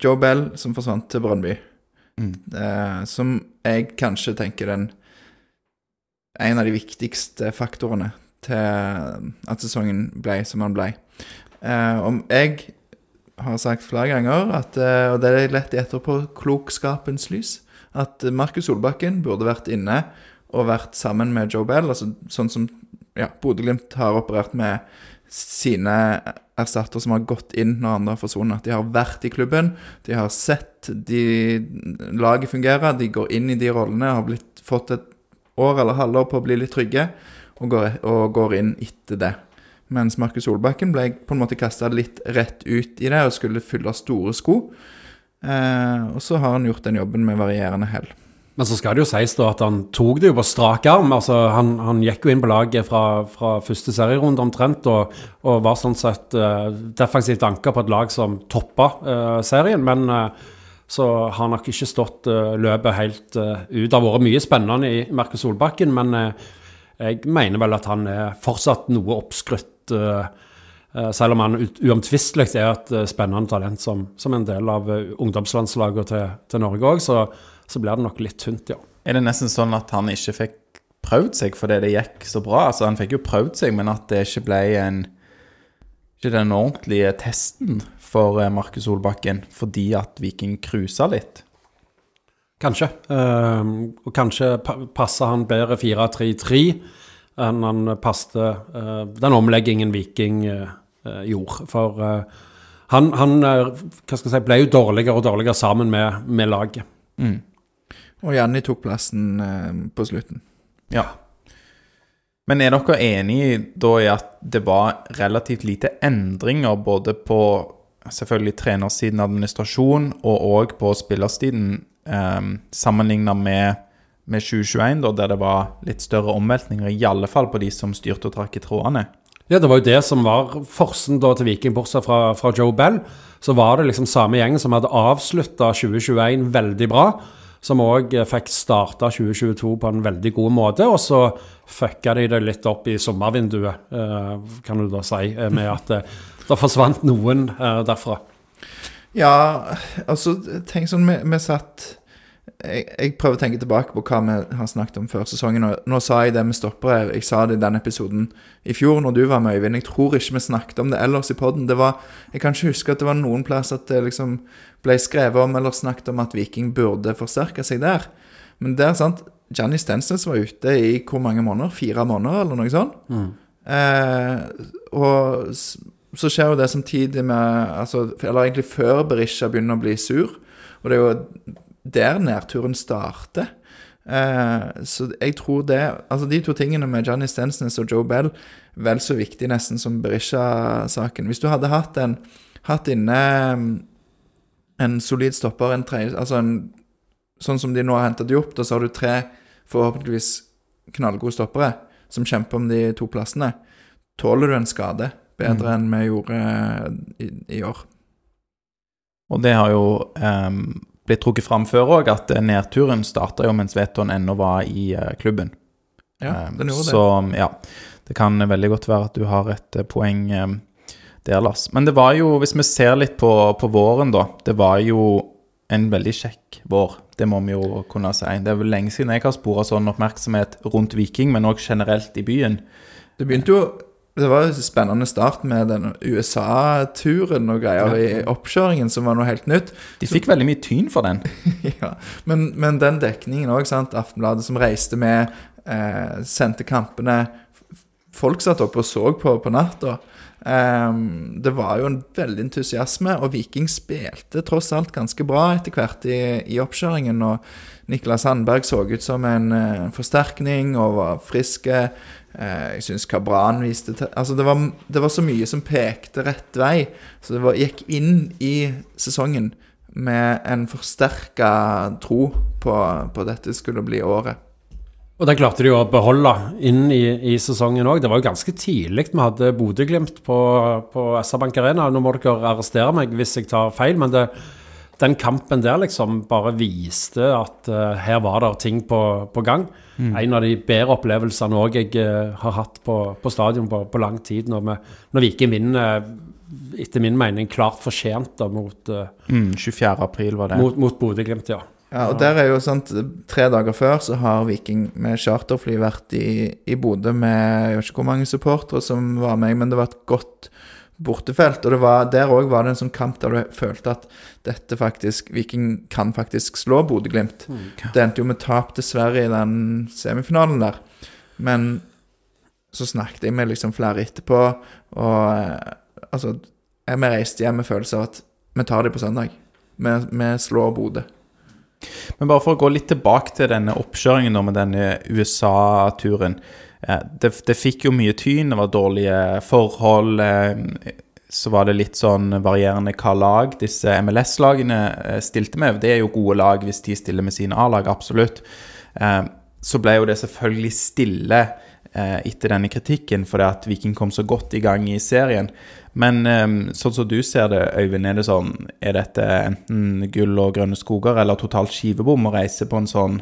Joe Bell som forsvant til Brønnby. Mm. Eh, som jeg kanskje tenker den en av de viktigste faktorene til at sesongen ble som den ble. Eh, om jeg har sagt flere ganger, at, eh, og det er lett i etterpåklokskapens lys, at Markus Solbakken burde vært inne og vært sammen med Joe Bell, altså sånn som ja, Bodø-Glimt har operert med sine erstatter som har gått inn når andre har forsvunnet. At de har vært i klubben, de har sett de, laget fungere, de går inn i de rollene, har blitt, fått et år eller halvår på å bli litt trygge, og går, og går inn etter det. Mens Markus Solbakken ble på en måte kasta litt rett ut i det og skulle fylle store sko. Eh, og så har han gjort den jobben med varierende hell. Men så skal det jo sies da at han tok det jo på strak arm. altså Han, han gikk jo inn på laget fra, fra første serierunde omtrent, og, og var sånn sett eh, defensivt anka på et lag som toppa eh, serien. Men eh, så har nok ikke stått eh, løpet helt eh, ut. Det har vært mye spennende i Markus Solbakken, men jeg mener vel at han er fortsatt noe oppskrytt. Eh, eh, selv om han uomtvistelig er et eh, spennende talent som, som en del av ungdomslandslaget til, til Norge òg, så, så blir det nok litt tynt, ja. Er det nesten sånn at han ikke fikk prøvd seg fordi det gikk så bra? Altså, han fikk jo prøvd seg, men at det ikke ble en Ikke den ordentlige testen for Markus Solbakken fordi at Viking cruisa litt. Kanskje. Og kanskje passer han bedre 4-3-3 enn han passte uh, den omleggingen Viking eh, eh, gjorde. For uh, han, han eh, hva skal jeg si, ble jo dårligere og dårligere sammen med, med laget. Og Janni tok plassen eh, på slutten. Ja. Men er dere enig da i at det var relativt lite endringer både på selvfølgelig trenersiden, administrasjon, og òg på spillersiden, um, sammenligna med, med 2021, da, der det var litt større omveltninger, i alle fall på de som styrte og trakk i trådene? Ja, det var jo det som var forsen da til Viking, bortsett fra, fra Joe Bell. Så var det liksom samme gjengen som hadde avslutta 2021 veldig bra. Som òg fikk starta 2022 på en veldig god måte. Og så fucka de det litt opp i sommervinduet, eh, kan du da si, eh, med at det, det forsvant noen eh, derfra. Ja, altså, tenk sånn, vi, vi satt jeg, jeg prøver å tenke tilbake på hva vi har snakket om før sesongen. Og nå sa jeg det med stoppere. Jeg sa det i den episoden i fjor når du var med, Øyvind. Jeg tror ikke vi snakket om det ellers i poden. Jeg kan ikke huske at det var noen plass at det liksom ble skrevet om eller snakket om at Viking burde forsterke seg der. Men det er sant. Gianni Stensnes var ute i hvor mange måneder? Fire måneder, eller noe sånt? Eh, og så skjer jo det samtidig med altså, Eller egentlig før Berisha begynner å bli sur. Og det er jo der nedturen starter. Eh, så jeg tror det Altså de to tingene med Johnny Stensnes og Joe Bell vel så viktig nesten som Berisha-saken. Hvis du hadde hatt en hatt inne mm, en solid stopper, en tredje Altså en Sånn som de nå har hentet de opp, da så har du tre forhåpentligvis knallgode stoppere som kjemper om de to plassene. Tåler du en skade bedre enn vi gjorde eh, i, i år? Og det har jo ehm, blitt trukket fram før òg, at eh, nedturen starta jo mens Veton ennå var i eh, klubben. Ja, Ehm, den gjorde det. så ja, det kan veldig godt være at du har et eh, poeng der, Lars. Men det var jo, hvis vi ser litt på, på våren, da Det var jo en veldig kjekk vår. Det må vi jo kunne si. Det er vel lenge siden jeg har spora sånn oppmerksomhet rundt Viking, men òg generelt i byen. Det begynte jo Det var jo en spennende start med den USA-turen og greier i oppkjøringen, som var noe helt nytt. De fikk veldig mye tyn for den. [laughs] ja. men, men den dekningen òg. Aftenbladet som reiste med, eh, sendte kampene. Folk satt oppe og så på på natta. Ehm, det var jo en veldig entusiasme, og Viking spilte tross alt ganske bra etter hvert i, i oppkjøringen. Og Niklas Sandberg så ut som en uh, forsterkning og var friske. Uh, jeg syns Kabran viste til Altså, det var, det var så mye som pekte rett vei. Så det var, gikk inn i sesongen med en forsterka tro på, på dette skulle bli året. Og det klarte de å beholde inn i, i sesongen òg. Det var jo ganske tidlig vi hadde Bodø-Glimt på, på SR-Bank Arena. Nå må dere arrestere meg hvis jeg tar feil, men det, den kampen der liksom bare viste at uh, her var det ting på, på gang. En av de bedre opplevelsene òg jeg uh, har hatt på, på stadion på, på lang tid, når, vi, når Viking vinner, eh, etter min mening, klart fortjent da, mot, Mm, 24. april var det. mot, mot Bodø-Glimt, ja. Ja, og der er jo sant, Tre dager før så har Viking med charterfly vært i, i Bodø med Jeg vet ikke hvor mange supportere som var med, men det var et godt bortefelt. Og det var, der òg var det en sånn kamp der du følte at dette faktisk Viking kan faktisk slå Bodø-Glimt. Det endte jo med tap til Sverige i den semifinalen der. Men så snakket jeg med liksom flere etterpå, og eh, altså jeg- Vi reiste hjem med følelse av at vi tar dem på søndag. Vi, vi slår Bodø. Men bare for å gå litt tilbake til denne oppkjøringen med denne USA-turen. Det, det fikk jo mye tyn, det var dårlige forhold. eh, Så var det litt sånn varierende hva lag disse MLS-lagene eh, stilte med. Det er jo gode lag hvis de stiller med sine A-lag, absolutt. Eh, Så ble jo det selvfølgelig stille etter denne kritikken, fordi at Viking kom så godt i gang i serien. Men sånn som du ser det, Øyvind, er det sånn Er dette enten gull og grønne skoger eller totalt skivebom å reise på en sånn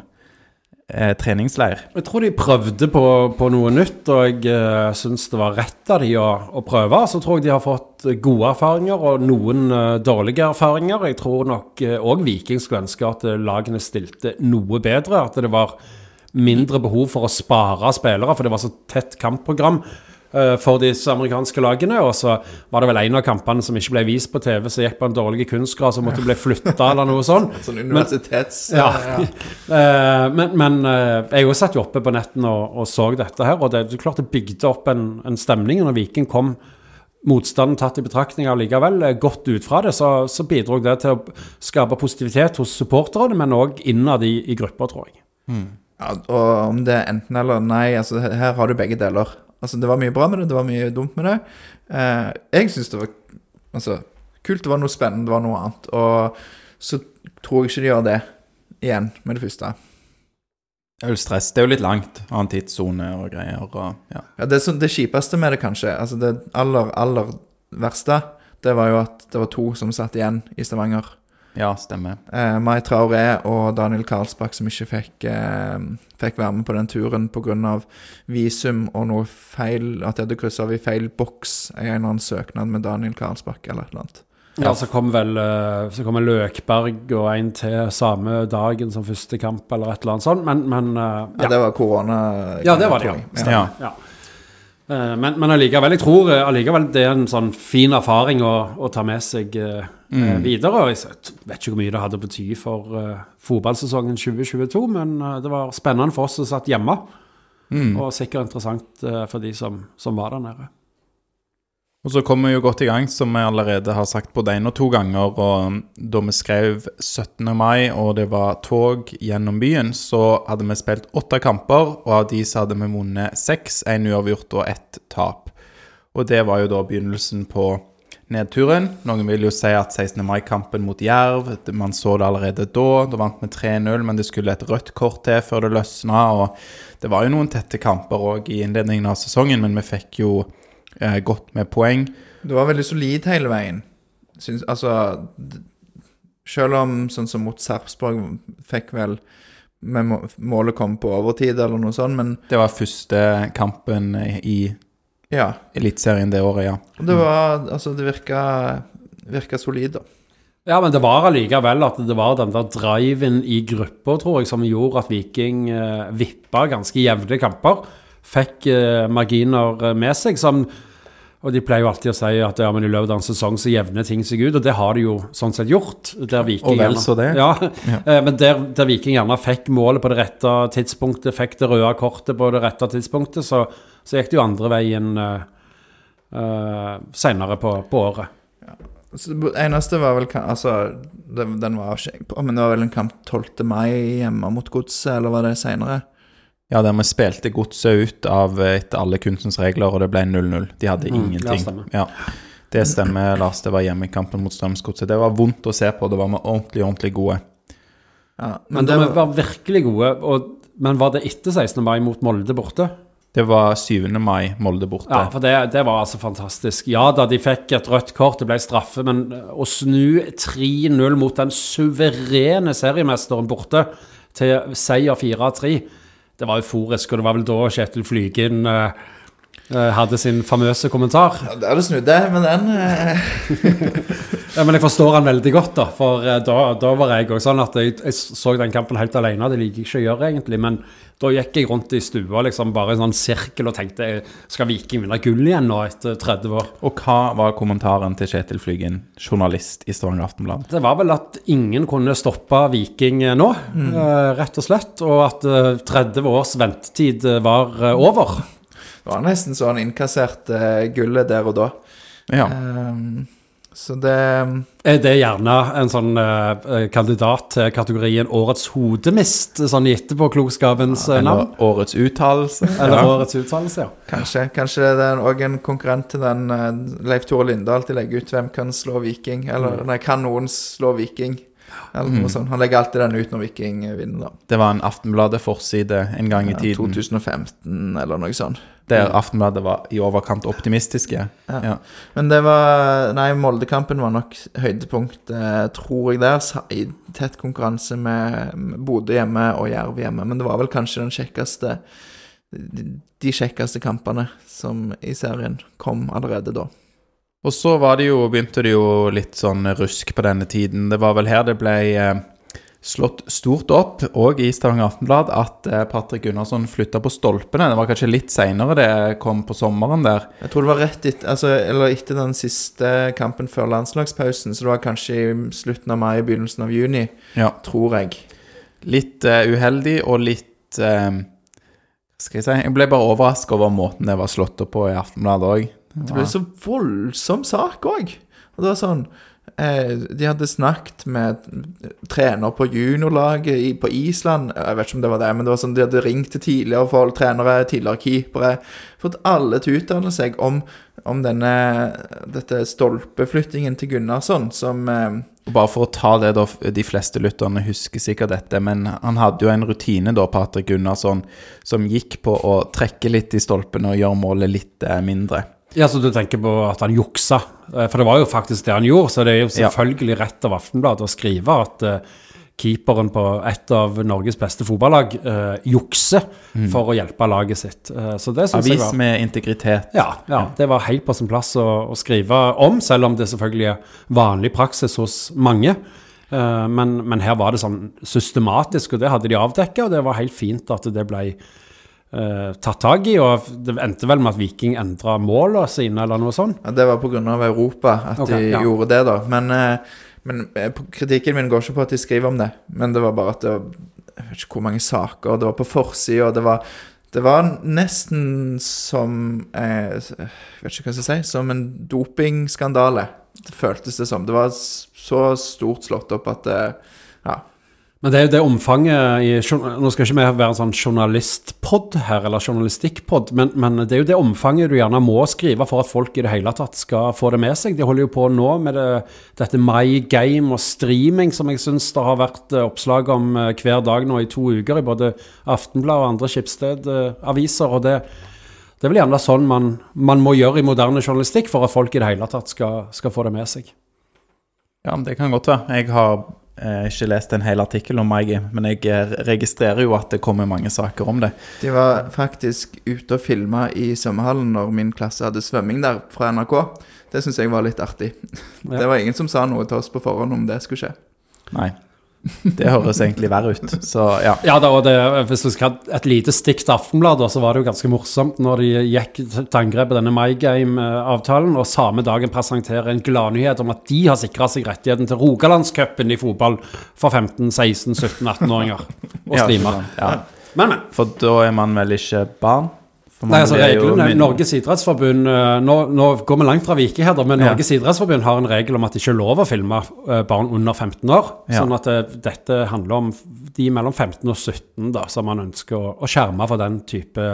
eh, treningsleir? Jeg tror de prøvde på, på noe nytt, og jeg eh, syns det var rett av de å, å prøve. Så tror jeg de har fått eh, gode erfaringer og noen eh, dårlige erfaringer. Jeg tror nok òg Viking skulle ønske at eh, lagene stilte noe bedre. At det var mindre behov for å spare spillere, for det var så tett kampprogram. Eh, for disse amerikanske lagene. Og så var det vel en av kampene som ikke ble vist på TV, som gikk på en dårlig kunstgras og måtte bli flytta eller noe sånt. [laughs] Sånn universitets... Ja. [laughs] Eh, men men eh, jeg òg satt jo oppe på netten og, og så dette her, og det, det klart det bygde opp en, en stemning når Viking kom. Motstanden tatt i betraktning allikevel, godt ut fra det, så, så bidro det til å skape positivitet hos supporterne, men òg innad i, i grupper, tror jeg. Ja, og om det er enten eller nei, altså her har du begge deler. Altså Det var mye bra med det, det var mye dumt med det. Eh, jeg syns det var altså, kult, det var noe spennende, det var noe annet. Og så tror jeg ikke de gjør det igjen med det første. Det er jo stress. Det er jo litt langt. Annen tidssone og greier. Og, ja. Ja, det, det kjipeste med det, kanskje, altså det aller, aller verste, det var jo at det var to som satt igjen i Stavanger. Ja, stemmer. Eh, Mai Traoré og Daniel Karlsbakk som ikke fikk, eh, fikk være med på den turen pga. visum og noe feil At de hadde kryssa av i feil boks i en eller annen søknad med Daniel Karlsbakk eller et eller annet. Ja, så kom vel eh, så kom Løkberg og en til samme dagen som første kamp, eller et eller annet sånt, men, men eh, Ja, ja. det var korona. Ja, det var det, ja. Ja. Eh, Men, men allikevel, jeg tror eh, allikevel det er en sånn fin erfaring å, å ta med seg eh, eh, videre. Jeg vet ikke hvor mye det hadde bety for fotballsesongen 2022, men det var spennende for oss som satt hjemme. Og sikkert interessant for de som, som var der nede. Og så kom vi jo godt i gang, som vi allerede har sagt både én og to ganger. Og um, da vi skrev 17. mai, og det var tog gjennom byen, så hadde vi spilt åtte kamper, og av de så hadde vi vunnet seks, én uavgjort og ett tap. Og det var jo da begynnelsen på nedturen. Noen vil jo si at 16. mai-kampen mot Jerv, man så det allerede da. Da vant vi 3-0, men det skulle et rødt kort til før det løsna. Og det var jo noen tette kamper òg i innledningen av sesongen, men vi fikk jo eh, godt med poeng. Det var veldig solid hele veien. Syns, altså Selv om sånn som mot Sarpsborg fikk vel med Målet kom på overtid eller noe sånt, men Det var første kampen i ja. Eliteserien det året, ja. Det var Altså, det virka, virka solid, da. Ja, men det var allikevel at det var den der driven i gruppa, tror jeg, som gjorde at Viking eh, vippa ganske jevne kamper. Fikk eh, marginer eh, med seg som Og de pleier jo alltid å si at ja, men i løpet av en sesong så jevner ting seg ut, og det har de jo sånn sett gjort. Der Viking Og vel så det. Ja, ja. [laughs] men der, der Viking gjerne fikk målet på det rette tidspunktet, fikk det røde kortet på det rette tidspunktet, så, så gikk det jo andre veien uh, seinere på, på året. Det eneste var vel Altså, den var ikke jeg på, men det var vel en kamp 12. mai hjemme mot Godset, eller var det seinere? Ja, der vi spilte godset ut av eh, etter alle kunstens regler, og det ble 0-0. De hadde Mm, ingenting. stemmer. Ja, Det stemmer, Lars. Det var hjemmekampen mot Strømsgodset. Det var vondt å se på. Det var vi ordentlig, ordentlig gode. Ja, Men, det de var, var virkelig gode. Og, men var det etter 16. mai mot Molde borte? Det var 7. mai, Molde borte. Ja, for det, det var altså fantastisk. Ja da, de fikk et rødt kort, det ble straffe, men å snu 3-0 mot den suverene seriemesteren borte til seier 4-3, det var euforisk. Og det var vel da Kjetil Flygen eh, hadde sin famøse kommentar. ja, der du snudde med den. eh. [laughs] Ja, men jeg forstår han veldig godt, da. For eh, da, da var jeg òg sånn at jeg, jeg så den kampen helt alene. Det liker jeg ikke å gjøre, egentlig. Men da gikk jeg rundt i stua liksom bare i en sånn sirkel og tenkte skal Viking vinne gull igjen nå etter 30 år? Og hva var kommentaren til Kjetil Flygen, journalist i Stavanger Aftenblad? Det var vel at ingen kunne stoppe Viking eh, nå, mm. rett og slett. Og at eh, 30 års ventetid eh, var eh, over. Det var nesten så han innkasserte eh, gullet der og da. Ja. Ehm, så det Er det gjerne en sånn eh, kandidat til kategorien Årets hodemist, sånn gitt på klokskapens ja, navn? Årets uttalelse. [laughs] Eller Ja. Årets uttalelse, ja. Kanskje, kanskje det er òg en konkurrent til den eh, Leif Tore Linde alltid legger ut hvem kan slå Viking. Eller nei, kan noen slå Viking? Eller noe sånt. Han legger alltid den ut når Viking vinner, da. Det var en Aftenbladet-forside en gang i Ja, tiden. 2015 eller noe sånt. Der Aftenbladet var i overkant optimistiske. Ja. Men det var Nei, Moldekampen var nok høydepunkt, eh, tror jeg, der. I tett konkurranse med Bodø hjemme og Jerv hjemme. Men det var vel kanskje den kjekkeste De de kjekkeste kampene som i serien kom allerede da. Og så var det jo, begynte det jo litt sånn rusk på denne tiden. Det var vel her det ble eh, slått stort opp, òg i Stavanger Aftenblad, at eh, Patrick Gunnarsson flytta på stolpene. Det var kanskje litt seinere det kom på sommeren der. Jeg tror det var rett etter, altså, eller etter den siste kampen før landslagspausen, så det var kanskje i slutten av mai, begynnelsen av juni, Ja. tror jeg. Litt eh, uheldig og litt eh, skal jeg si? Jeg ble bare overraska over måten det var slått opp på i Aftenbladet òg. Det ble så voldsom sak òg. Og det var sånn eh, De hadde snakket med trener på juniorlaget på Island. Jeg vet ikke om det var det, men det var sånn de hadde ringt til tidligere folk, trenere, tidligere keepere. Fått alle til å uttale seg om, om denne dette stolpeflyttingen til Gunnarsson, som eh, Bare for å ta det, da. De fleste lytterne husker sikkert dette, men han hadde jo en rutine, da, Patrick Gunnarsson, som gikk på å trekke litt i stolpene og gjøre målet litt eh, mindre. Ja, så du tenker på at han juksa? Eh, For det var jo faktisk det han gjorde, så det er jo Ja. selvfølgelig rett av Aftenbladet å skrive at uh, keeperen på et av Norges beste fotballag uh, jukser for å hjelpe laget sitt. Uh, så det syns jeg Avis var med integritet. ja, ja, det var helt på sin plass å, å skrive om, selv om det selvfølgelig er vanlig praksis hos mange. Men, men her var det sånn systematisk, og det hadde de avdekket, og det var helt fint at det ble eh, tatt tak i. Og det endte vel med at Viking endra målene sine, eller noe sånt. Ja, Det var pga. Europa at okay, de ja. gjorde det, da. Men, uh, men eh, kritikken min går ikke på at de skriver om det. Men det var bare at det var Jeg vet ikke hvor mange saker det var på forsida, det var det var nesten som eh, Jeg vet ikke hva jeg skal si Som en dopingskandale. Det føltes det som. Det var så stort slått opp at det Ja. Men det er jo det omfanget i Nå skal ikke vi være en sånn journalistpod her, eller journalistikkpod, men, men det er jo det omfanget du gjerne må skrive for at folk i det hele tatt skal få det med seg. De holder jo på nå med det, dette My Game og streaming, som jeg syns det har vært eh, oppslag om eh, hver dag nå i to uker, i både Aftenblad og andre Skipsted-aviser. og det det er vel gjerne sånn man, man må gjøre i moderne journalistikk for at folk i det hele tatt skal, skal få det med seg. Ja, det kan godt være. Jeg har eh, ikke lest en hel artikkel om Maigi, men jeg eh, registrerer jo at det kommer mange saker om det. De var faktisk ute og filma i svømmehallen når min klasse hadde svømming der, fra NRK. Det syns jeg var litt artig. Ja. Det var ingen som sa noe til oss på forhånd om det skulle skje. Nei. Det høres egentlig verre ut. Så ja. Ja, da, det, hvis du skal ha et lite stikk til Aftenbladet, så var det jo ganske morsomt når de gikk til angrep på denne My Game-avtalen, og samme dagen presenterer en gladnyhet om at de har sikra seg rettigheten til Rogalandscupen i fotball for 15-, 16-, 17-, 18-åringer. Og Ja. Ja. Men, men. For da er man vel ikke barn? For Nei, altså reglene, min- Norges idrettsforbund eh, nå, nå går vi langt fra da, men Ja. Norges idrettsforbund har en regel om at det ikke er lov å filme eh, barn under 15 år. Ja. Sånn at det, dette handler om de mellom 15 og 17 da, som man ønsker å, å skjerme for den type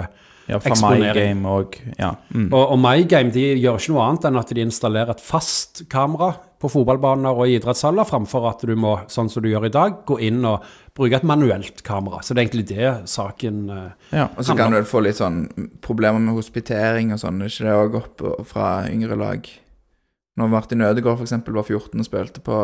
ja, fra eksponering. MyGame og ja. Mm. Og, og MyGame de gjør ikke noe annet enn at de installerer et fast kamera på fotballbaner og i idrettshaller, framfor at du må, sånn som du gjør i dag, gå inn og bruke et manuelt kamera. Så det er egentlig det saken uh, ja. Og så kan du vel få litt sånn problemer med hospitering og sånn. Er ikke det òg opp fra yngre lag? Når Martin Ødegaard f.eks. var 14 og spilte på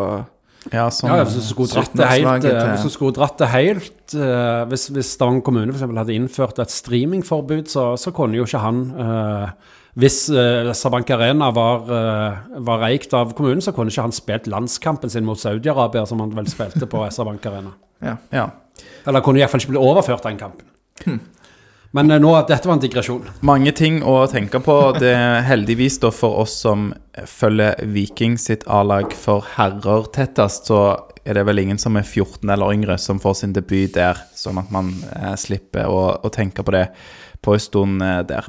ja, sånn. Ja, hvis du skulle dratt det helt, 17-årslaget til- hvis skulle dratt det helt uh, Hvis, hvis Stavanger kommune for eksempel hadde innført et streamingforbud, så, så kunne jo ikke han eh, Hvis uh, Sabank Arena var, eh, var eikt av kommunen, så kunne ikke han spilt landskampen sin mot Saudi-Arabia, som han vel spilte på [laughs] SR-Bank Arena. ja. Eller kunne iallfall ikke bli overført den kampen. Men eh, nå, dette var en digresjon. Mange ting å tenke på. Det er heldigvis da for oss som følger Viking sitt A-lag for herrer tettest, så er det vel ingen som er 14 eller yngre som får sin debut der, sånn at man eh, slipper å, å tenke på det på en stund eh, der.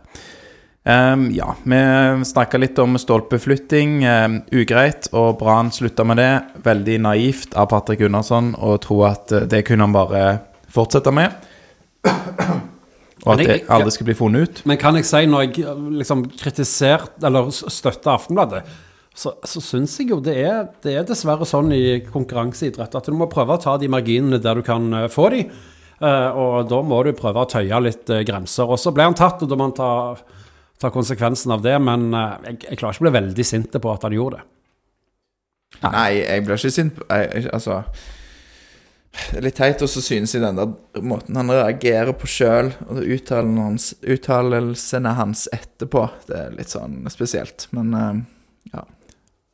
Ehm, ja, vi snakka litt om stolpeflytting. Um, ugreit, og Brann slutta med det. Veldig naivt av Patrick Gunnarsson å tro at eh, det kunne han bare fortsette med. Og at det aldri skulle bli funnet ut. Men kan jeg si, når jeg eh, liksom kritiserte eller støtta Aftenbladet, så, så syns jeg jo det er, det er dessverre sånn i konkurranseidrett at du må prøve å ta de marginene der du kan eh, få de. og da må du prøve å tøye litt grenser. Og så ble han tatt, og da må han ta, ta konsekvensen av det. Men eh, jeg, jeg klarer ikke å bli veldig sint på at han gjorde det. Nei, jeg blir ikke sint på jeg, jeg- Altså Det er litt teit, og så synes jeg den der måten han reagerer på sjøl, og uttalelsene hans, uttalelsene hans etterpå, det er litt sånn spesielt. Men eh, ja.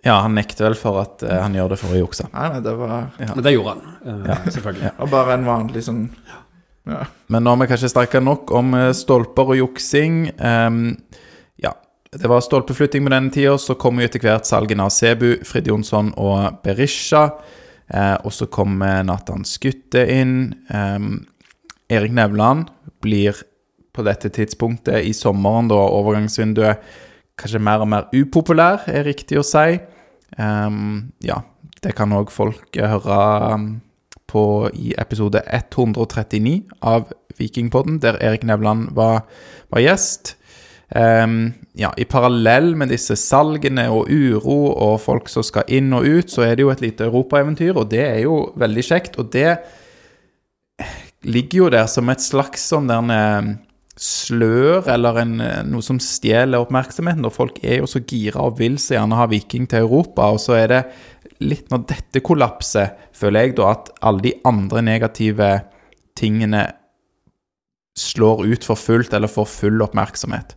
Ja, han nekter vel for at eh, han gjør det for å jukse. Nei, nei, det var, Men det gjorde han, ja. selvfølgelig. Og bare en vanlig sånn Men nå har vi kanskje snakka nok om eh, stolper og juksing. Um, ja, det var stolpeflytting på denne tida. Så kom jo etter hvert salgene av Sebu, Frid Jonsson og Berisha. Eh, og så kommer Nathan Skutte inn. Ehm, Erik Nevland blir på dette tidspunktet i sommeren, da overgangsvinduet, kanskje mer og mer upopulær, er riktig å si. Ehm, ja, det kan òg folk høre um, på i episode 139 av Vikingpodden, der Erik Nevland var, var gjest. Um, ja, I parallell med disse salgene og uro og folk som skal inn og ut, så er det jo et lite europaeventyr, og det er jo veldig kjekt. Og det ligger jo der som et slags sånn der eh, slør, eller en, eh, noe som stjeler oppmerksomheten. Og folk er jo så gira og vil så gjerne ha Viking til Europa. Og så er det litt når dette kollapser, føler jeg da at alle de andre negative tingene slår ut for fullt, eller får full oppmerksomhet.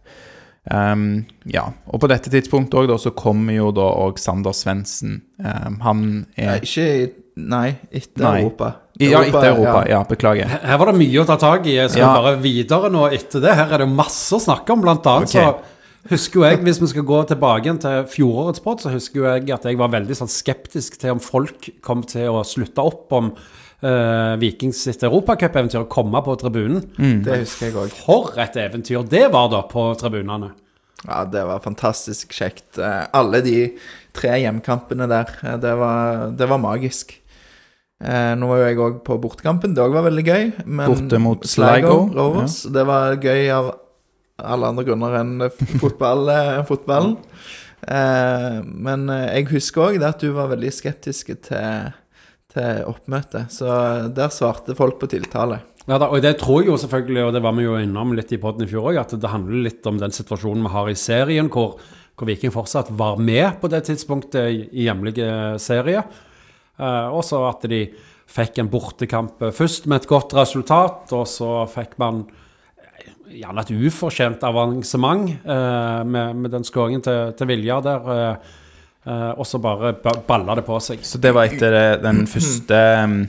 Um, ja, og på dette tidspunktet også, da, så kommer jo da òg Sander Svendsen. Um, han Nei, er Ikke i Nei, etter Nei. Europa. Ja, etter Europa. Ja, beklager. Her var det mye å ta tak i. Jeg skal Ja. bare videre nå etter det. Her er det masse å snakke om. Blant annet okay. så husker jo jeg, hvis vi skal gå tilbake igjen til fjorårets pod, så husker jo jeg at jeg var veldig sånn skeptisk til om folk kom til å slutte opp om uh, Vikings sitt europacupeventyr og komme på tribunen. Det husker jeg òg. For et eventyr det var da på tribunene. Ja, det var fantastisk kjekt. Eh, Alle de tre hjemkampene der, eh, det var, det var magisk. Eh, nå var jo jeg òg på bortekampen, det òg var veldig gøy. Men Borte mot Sligo, Rovers, det var gøy av alle andre grunner enn fotball, eh, [laughs] fotballen. Eh, men eh, jeg husker òg at du var veldig skeptisk til, til oppmøtet, så der svarte folk på tiltale. Ja, da, og det tror jeg jo selvfølgelig, og det var vi jo innom litt i podden i fjor òg, at det handler litt om den situasjonen vi har i serien, hvor, hvor Viking fortsatt var med på det tidspunktet i, i hjemlige serie. Eh, og så at de fikk en bortekamp eh, først med et godt resultat, og så fikk man eh, gjerne et ufortjent avansement eh, med, med den skåringen til, til Vilja der. Eh, og så bare balla det på seg. Så det var etter den første, um,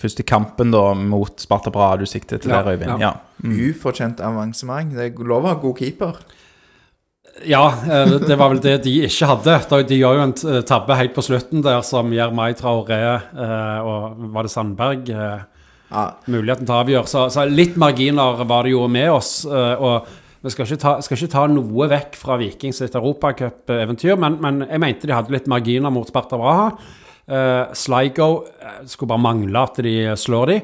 første kampen da mot Sparta Bra du siktet til Ja, der, Øyvind? ja. Ja. Ufortjent avansement. Det er lov å ha god keeper. Ja, eh, det var vel det de ikke hadde. De gjør jo en tabbe helt på slutten der som gjør Mai Traoré eh, og var det Sandberg eh, Ja, muligheten til å avgjøre. Så, så litt marginer var det jo med oss. eh, og vi skal ikke, ta, skal ikke ta noe vekk fra Vikings sitt europacup-eventyr, men, men jeg mente de hadde litt marginer mot Sparta Braha. Uh, Sligo eh, skulle bare mangle at de slår de.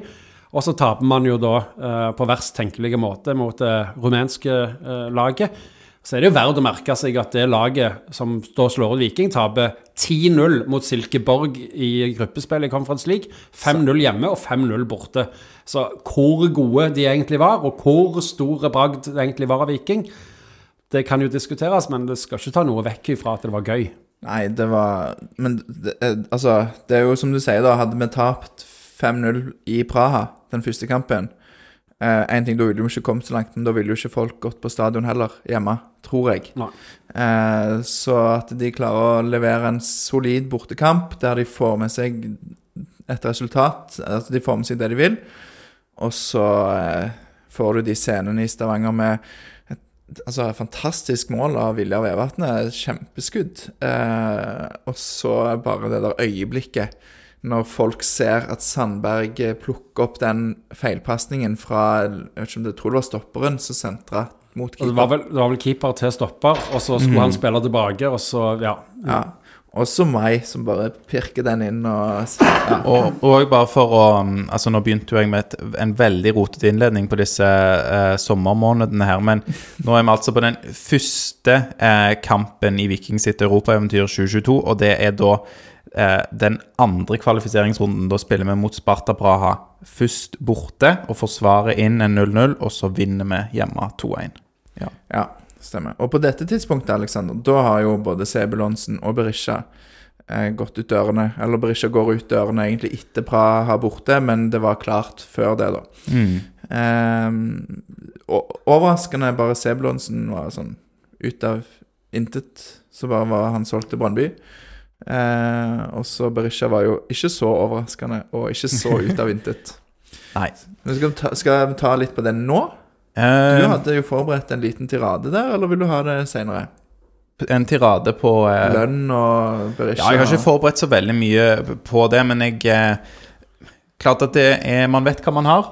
Og så taper man jo da eh, på verst tenkelige måte mot det rumenske eh, laget. Så er det jo verdt å merke seg at det laget som da slår ut Viking, taper 10-0 mot Silkeborg i gruppespillet i Conference League. 5-0 hjemme og 5-0 borte. Så hvor gode de egentlig var, og hvor store bragd det egentlig var av Viking, det kan jo diskuteres, men det skal ikke ta noe vekk ifra at det var gøy. Nei, det var Men det, eh, altså, det er jo som du sier, da. Hadde vi tapt 5-0 i Praha den første kampen En ting, da ville jo ikke kommet så langt, men da ville jo ikke folk gått på stadion heller, hjemme. Tror jeg. Eh, så at de klarer å levere en solid bortekamp der de får med seg et resultat, at de får med seg det de vil, og så eh, får du de scenene i Stavanger med et altså, fantastisk mål av Viljar Vevatnet, kjempeskudd, eh, og så bare det der øyeblikket når folk ser at Sandberg eh, plukker opp den feilpasningen fra Jeg vet ikke om det jeg tror det var stopperen som sentra mot keeper. det, var vel, det var vel keeper til stopper, og så skulle han spille tilbake, og så, ja. Ja. Også meg, som bare pirker den inn og ja. Og, og bare for å um, Altså, nå begynte jo jeg med et, en veldig rotete innledning på disse eh, sommermånedene her, men nå er vi altså på den første eh, kampen i Viking sitt europaeventyr 2022, og det er da den andre kvalifiseringsrunden. Da spiller vi mot Sparta Praha først borte og forsvarer inn en 0-0, og så vinner vi hjemme 2-1. Ja. Ja, stemmer. Og på dette tidspunktet, Alexander, da har jo både Sebulonsen og Berisha eh, gått ut dørene. Eller Berisha går ut dørene egentlig etter Praha borte, men det var klart før det, da. Eh, og overraskende bare Sebulonsen var sånn ut av intet. Så bare var han solgt til Brønnby. Eh, og så Berisha var jo ikke så overraskende, og ikke så [laughs] ut av intet. Nei. Men skal, vi ta, skal vi ta litt på den nå? Du Eh, hadde jo forberedt en liten tirade der, eller vil du ha det seinere? en tirade på eh, Lønn og Berisha Ja, jeg har ikke forberedt så veldig mye på det, men jeg eh, Klart at det er Man vet hva man har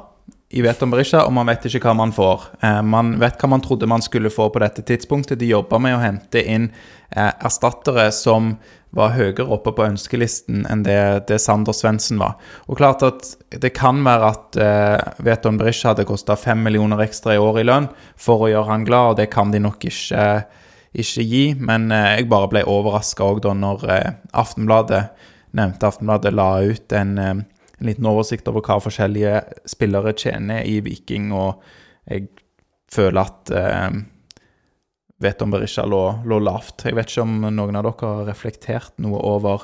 i Veton Berisha, og man vet ikke hva man får. Eh, man vet hva man trodde man skulle få på dette tidspunktet. De jobba med å hente inn eh, erstattere som var høyere oppe på ønskelisten enn det, det Sander Svendsen var. Og klart at det kan være at eh, Veton Berisha hadde kosta fem millioner ekstra i år i lønn for å gjøre han glad, og det kan de nok ikke, ikke gi. Men eh, jeg bare ble overraska òg da når eh, Aftenbladet nevnte Aftenbladet la ut en, eh, en liten oversikt over hva forskjellige spillere tjener i Viking, og jeg føler at eh, Veton Berisha lå, lå lavt. Jeg vet ikke om noen av dere har reflektert noe over,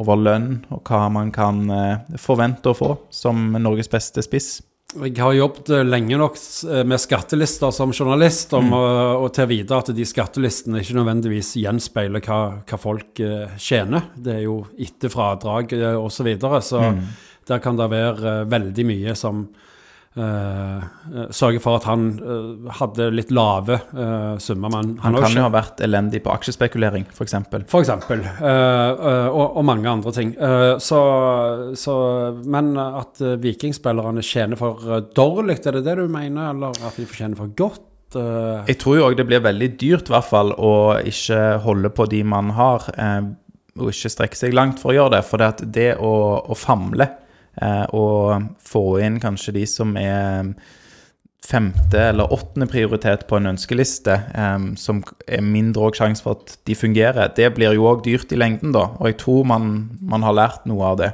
over lønn, og hva man kan eh, forvente å få som Norges beste spiss. Jeg har jobbet eh, lenge nok eh, med skattelister som journalist, om, å- og til å vite at de skattelistene ikke nødvendigvis gjenspeiler hva, hva folk tjener. Det er jo etter fradrag eh, osv. Så, videre, så der kan det være veldig mye som eh, sørge for at han uh, hadde litt lave uh, summer. Men Han har kan jo ha vært elendig på aksjespekulering, f.eks. eh, eh, og, og mange andre ting. Så, så, men at vikingspillerne tjener for dårlig, er det det du mener? Eller at de tjener for godt? Jeg tror jo òg det blir veldig dyrt, i hvert fall, å ikke holde på de man har, og ikke strekke seg langt for å gjøre det. For det, at det å, å famle og få inn kanskje de som er femte eller åttende prioritet på en ønskeliste, eh, som er mindre òg sjanse for at de fungerer, det blir jo òg dyrt i lengden, da. Og jeg tror man, man har lært noe av det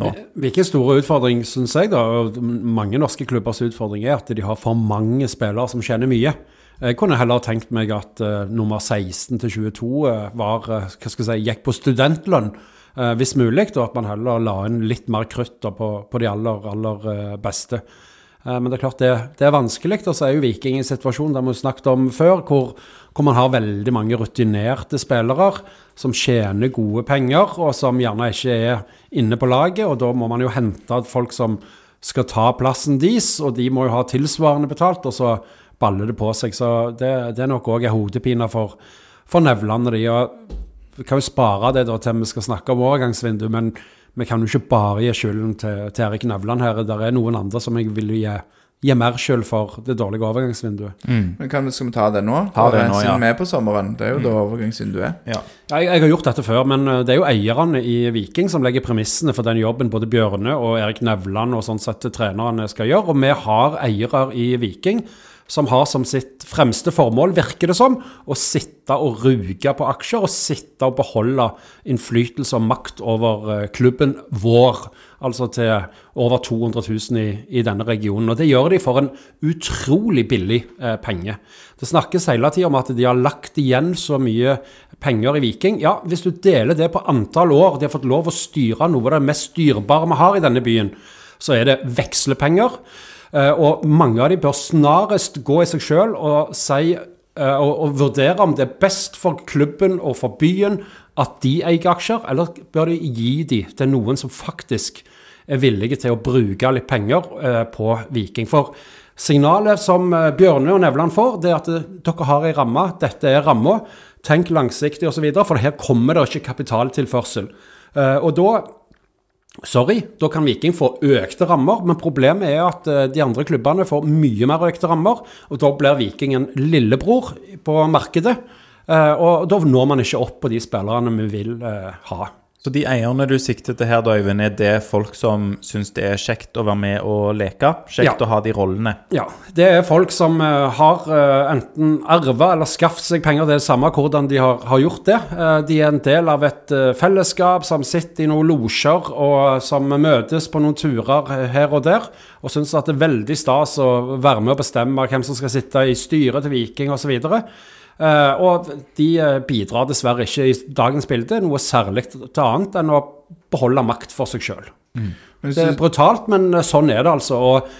nå. Hvilken store utfordring, syns jeg, da, mange norske klubbers utfordring, er at de har for mange spillere som tjener mye. Jeg kunne heller tenkt meg at uh, nummer 16 til 22 uh, var, uh, hva skal jeg si, gikk på studentlønn, eh, hvis mulig, og at man heller la inn litt mer krutt på, på de aller, aller eh, beste. Eh, Men det er klart det, det er vanskelig. Og så er jo Viking i en situasjon der vi snakket om før, hvor, hvor man har veldig mange rutinerte spillere som tjener gode penger, og som gjerne ikke er inne på laget. Og da må man jo hente folk som skal ta plassen deres, og de må jo ha tilsvarende betalt, og så baller det på seg. Så det, det er nok òg en hodepine for, for Nevland. De, og vi kan jo spare det da til vi skal snakke om overgangsvindu, men vi kan jo ikke bare gi skylden til, til Erik Nevland her. Det er noen andre som jeg vil gi, gi mer skyld for det dårlige overgangsvinduet. Men kan, vi- skal vi ta det nå? Ta det nå, siden ja. vi er på sommeren. Det er jo da overgangsvinduet er. Ja. Jeg, jeg har gjort dette før, men eh, det er jo eierne i Viking som legger premissene for den jobben både Bjørne og Erik Nevland og sånn sett trenerne skal gjøre. Og vi har eiere i Viking som har som sitt fremste formål, virker det som, å sitte og ruge på aksjer og sitte og beholde innflytelse og makt over eh, klubben vår. Altså til over 200 000 i, i denne regionen. Og det gjør de for en utrolig billig eh, penge. Det snakkes hele tida om at de har lagt igjen så mye penger i Viking. Ja, hvis du deler det på antall år de har fått lov å styre noe av det mest styrbare vi har i denne byen, så er det vekslepenger. Eh, og mange av de bør snarest gå i seg sjøl og si eh, og, og vurdere om det er best for klubben og for byen at de eier aksjer, eller bør de gi de til noen som faktisk er villige til å bruke litt penger eh, på Viking. For signalet som Bjørne og Nevland får, det er at dere har ei ramme, dette er ramma, tenk langsiktig osv., for her kommer det ikke kapitaltilførsel. Og da Sorry, da kan Viking få økte rammer, men problemet er at eh, de andre klubbene får mye mer økte rammer, og da blir Viking en lillebror på markedet. eh, Og da når man ikke opp på de spillerne vi vil eh, ha. Så de eierne du sikter til her, da, Øyvind, er det folk som syns det er kjekt å være med og leke? Kjekt Ja. å ha de rollene? Ja, det er folk som eh, har eh, enten arva eller skaffet seg penger. Det er det samme hvordan de har, har gjort det. Eh, de er en del av et fellesskap som sitter i noen losjer og som møtes på noen turer her og der. Og syns at det er veldig stas å være med og bestemme hvem som skal sitte i styret til Viking osv. Uh, og de eh, bidrar dessverre ikke i dagens bilde noe særlig til annet enn å beholde makt for seg sjøl. Mm. Det er brutalt, men eh, sånn er det altså. og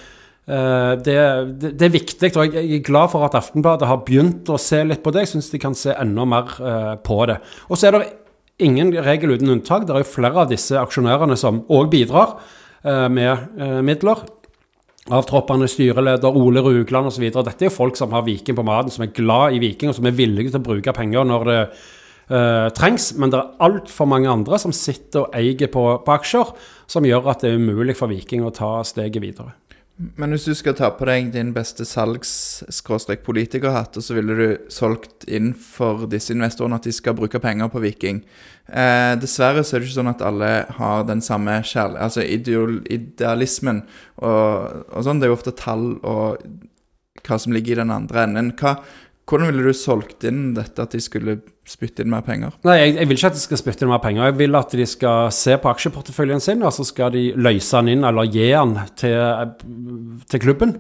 Uh, det, det, det er viktig, og jeg er glad for at Aftenbladet har begynt å se litt på det. Jeg syns de kan se enda mer uh, på det. Og så er det ingen regel uten unntak. Det er jo flere av disse aksjonærene som òg bidrar uh, med eh, midler. Avtroppende styreleder Ole Rugland osv. Dette er jo folk som har Viking på maten, som er glad i Viking, og som er villige til å bruke penger når det uh, trengs. Men det er altfor mange andre som sitter og eier på, på aksjer, som gjør at det er umulig for Viking å ta steget videre. Men hvis du skal ta på deg din beste salgs-politikerhatt, og så ville du solgt inn for disse investorene at de skal bruke penger på Viking eh, Dessverre så er det ikke sånn at alle har den samme kjærl... Altså ideal, idealismen og, og, sånn. Det er jo ofte tall og hva som ligger i den andre enden. Hva, hvordan ville du solgt inn dette, at de skulle spytte inn mer penger? Nei, jeg, jeg, vil ikke at de skal spytte inn mer penger. Jeg vil at de skal se på aksjeporteføljen sin, og så skal de løse den inn, eller gi den til, til klubben.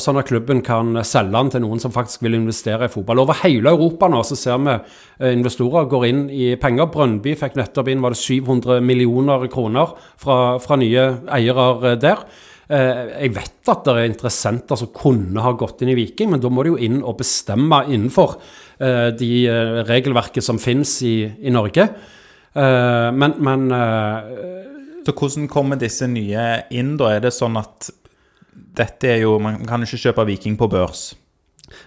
Sånn at klubben kan selge den til noen som faktisk vil investere i fotball. Over hele Europa nå så ser vi eh, investorer går inn i penger. Brønnby fikk nettopp inn var det 700 millioner kroner fra, fra nye eiere eh, der. Eh, jeg vet at det er interessenter som kunne ha gått inn i Viking, men da må de jo inn og bestemme innenfor de eh, regelverket som finnes i, i Norge. Men, men Så hvordan kommer disse nye inn, da? Er det sånn at dette er jo Man kan ikke kjøpe Viking på børs.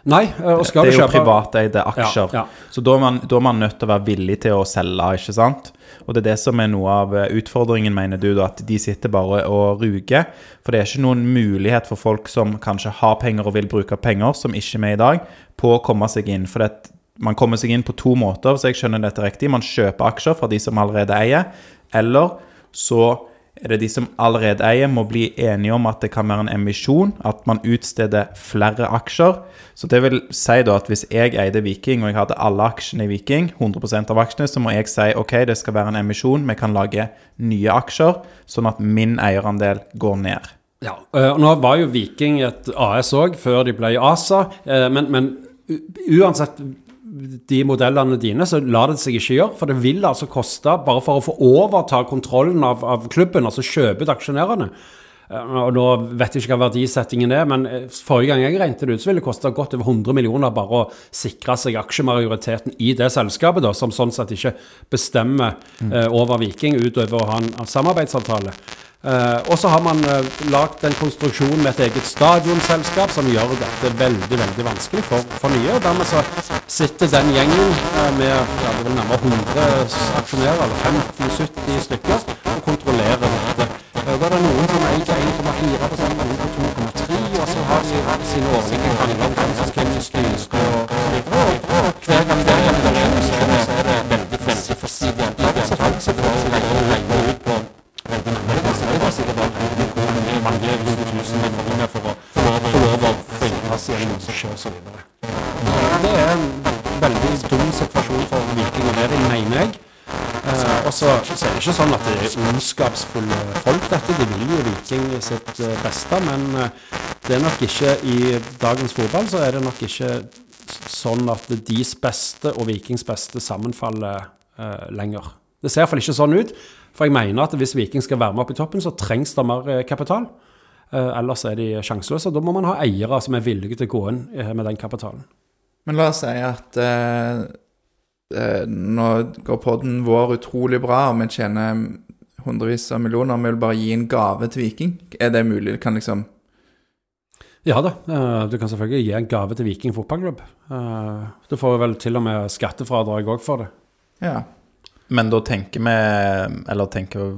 Nei, og skal Det er jo privateide aksjer. Ja, ja. Så da er, man, da er, man, nødt til å være villig til å selge, ikke sant? Og det er det som er noe av eh, utfordringen, mener du, da, at de sitter bare og ruger. For det er ikke noen mulighet for folk som kanskje har penger og vil bruke penger, som ikke er med i dag, på å komme seg inn. For det, man kommer seg inn på to måter, hvis jeg skjønner dette riktig. Man kjøper aksjer fra de som allerede eier, eller så er det de som allerede eier, må bli enige om at det kan være en emisjon, at man utsteder flere aksjer. Så det vil si da at hvis jeg eide Viking, og jeg hadde alle aksjene i Viking, 100% av aksjene, så må jeg si ok, det skal være en emisjon, vi kan lage nye aksjer, sånn at min eierandel går ned. Ja, og Nå var jo Viking et AS òg, før de ble ASA. Eh, men, men uansett de modellene dine, så lar det seg ikke gjøre. For det vil altså koste, bare for å få overta kontrollen av, av klubben, altså kjøpe ut aksjonærene. Eh, og Nå vet jeg ikke hva verdisettingen er, men eh, forrige gang jeg regnet det ut, så ville det koste godt over 100 millioner bare å sikre seg aksjemajoriteten i det selskapet, da, som sånn sett ikke bestemmer eh, over Viking utover å ha en samarbeidsavtale. Uh, og så har man uh, lagd en konstruksjon med et eget stadionselskap som gjør dette veldig veldig vanskelig for, for nye. Og dermed så sitter den gjengen uh, med ja, det er nærmere 100 aksjonærer, eller 50-70 stykker, og kontrollerer dette. Uh, da er det noen som eier 1,4 noen på 2,3 og så har de sine årlige krangler om hvem som skal inn i styret og hver gang det er en så er det veldig veldig for siden. Så folk så får regne ut på veldig mange mange tusen innvandringer for å få lov å finnes i en masse osv. Det er en veldig dum situasjon for Viking å mener jeg. Eh, og så er det ikke sånn at det er ondskapsfulle folk, dette. De vil jo Viking sitt beste, men det er nok ikke i dagens fotball så er det nok ikke sånn at deres beste og Vikings beste sammenfaller uh, lenger. Det ser iallfall ikke sånn ut. For jeg mener at hvis Viking skal være med opp i toppen, så trengs det mer eh, kapital. Eh, ellers er de sjanseløse. Da må man ha eiere som er villige til å gå inn eh, med den kapitalen. Men la oss si at eh, nå går podden vår utrolig bra, og vi tjener hundrevis av millioner. Vi vil bare gi en gave til Viking. Er det mulig? Det kan liksom ja da, du kan selvfølgelig gi en gave til Viking fotballklubb. Du får vel til og med skattefradrag òg for det. Ja. Men da tenker vi, eller tenker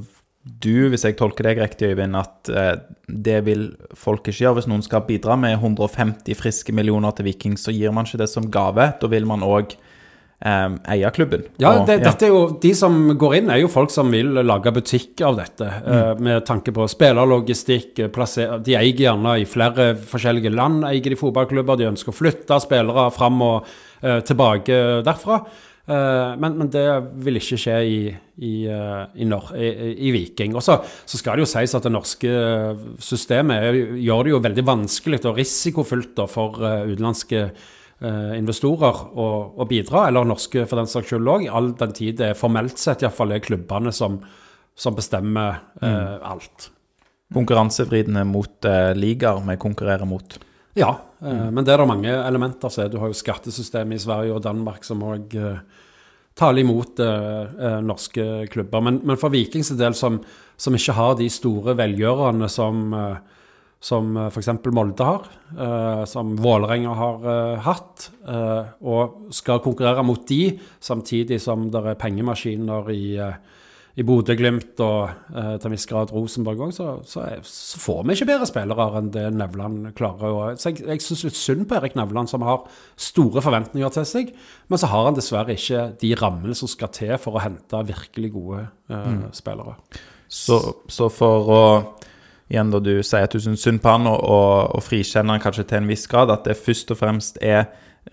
du, hvis jeg tolker deg riktig, Øyvind, at eh, det vil folk ikke gjøre. Hvis noen skal bidra med 150 friske millioner til Viking, så gir man ikke det som gave. Da vil man òg eh, eie klubben. Ja, det, ja, dette er jo, De som går inn, er jo folk som vil lage butikk av dette. Eh, mm. Med tanke på spillerlogistikk. De eier gjerne i flere forskjellige land, eier de fotballklubber. De ønsker å flytte spillere fram og eh, tilbake derfra. Uh, men, men, det vil ikke skje i, i, uh, i, i, Viking. Og så, skal det jo sies at det norske systemet gjør det jo veldig vanskelig og risikofullt for uh, utenlandske investorer å, å, bidra, eller norske for den saks skyld òg, all den tid det formelt sett iallfall er klubbene som, som bestemmer mm. alt. Konkurransevridende mot ligaer vi konkurrerer mot. Ja, mm. men det er det mange elementer. Så du har jo skattesystemet i Sverige og Danmark som òg taler imot eh, eh, norske klubber. Men, men for Vikings del, som, som ikke har de store velgjørerne som, eh, som eh, f.eks. Molde har, eh, som Vålerenga har eh, hatt, eh, og skal konkurrere mot de, samtidig som det er pengemaskiner i, eh, i Bodø-Glimt og eh, til en viss grad Rosenborg òg, så, så, så får vi ikke bedre spillere enn det Nevland klarer. Og, så jeg, jeg syns litt synd på Erik Nevland, som har store forventninger til seg, men så har han dessverre ikke de rammene som skal til for å hente virkelig gode eh, spillere. Så, så for å Igjen da du sier at du syns synd på han, og, og, og frikjenner han kanskje til en viss grad, at det først og fremst er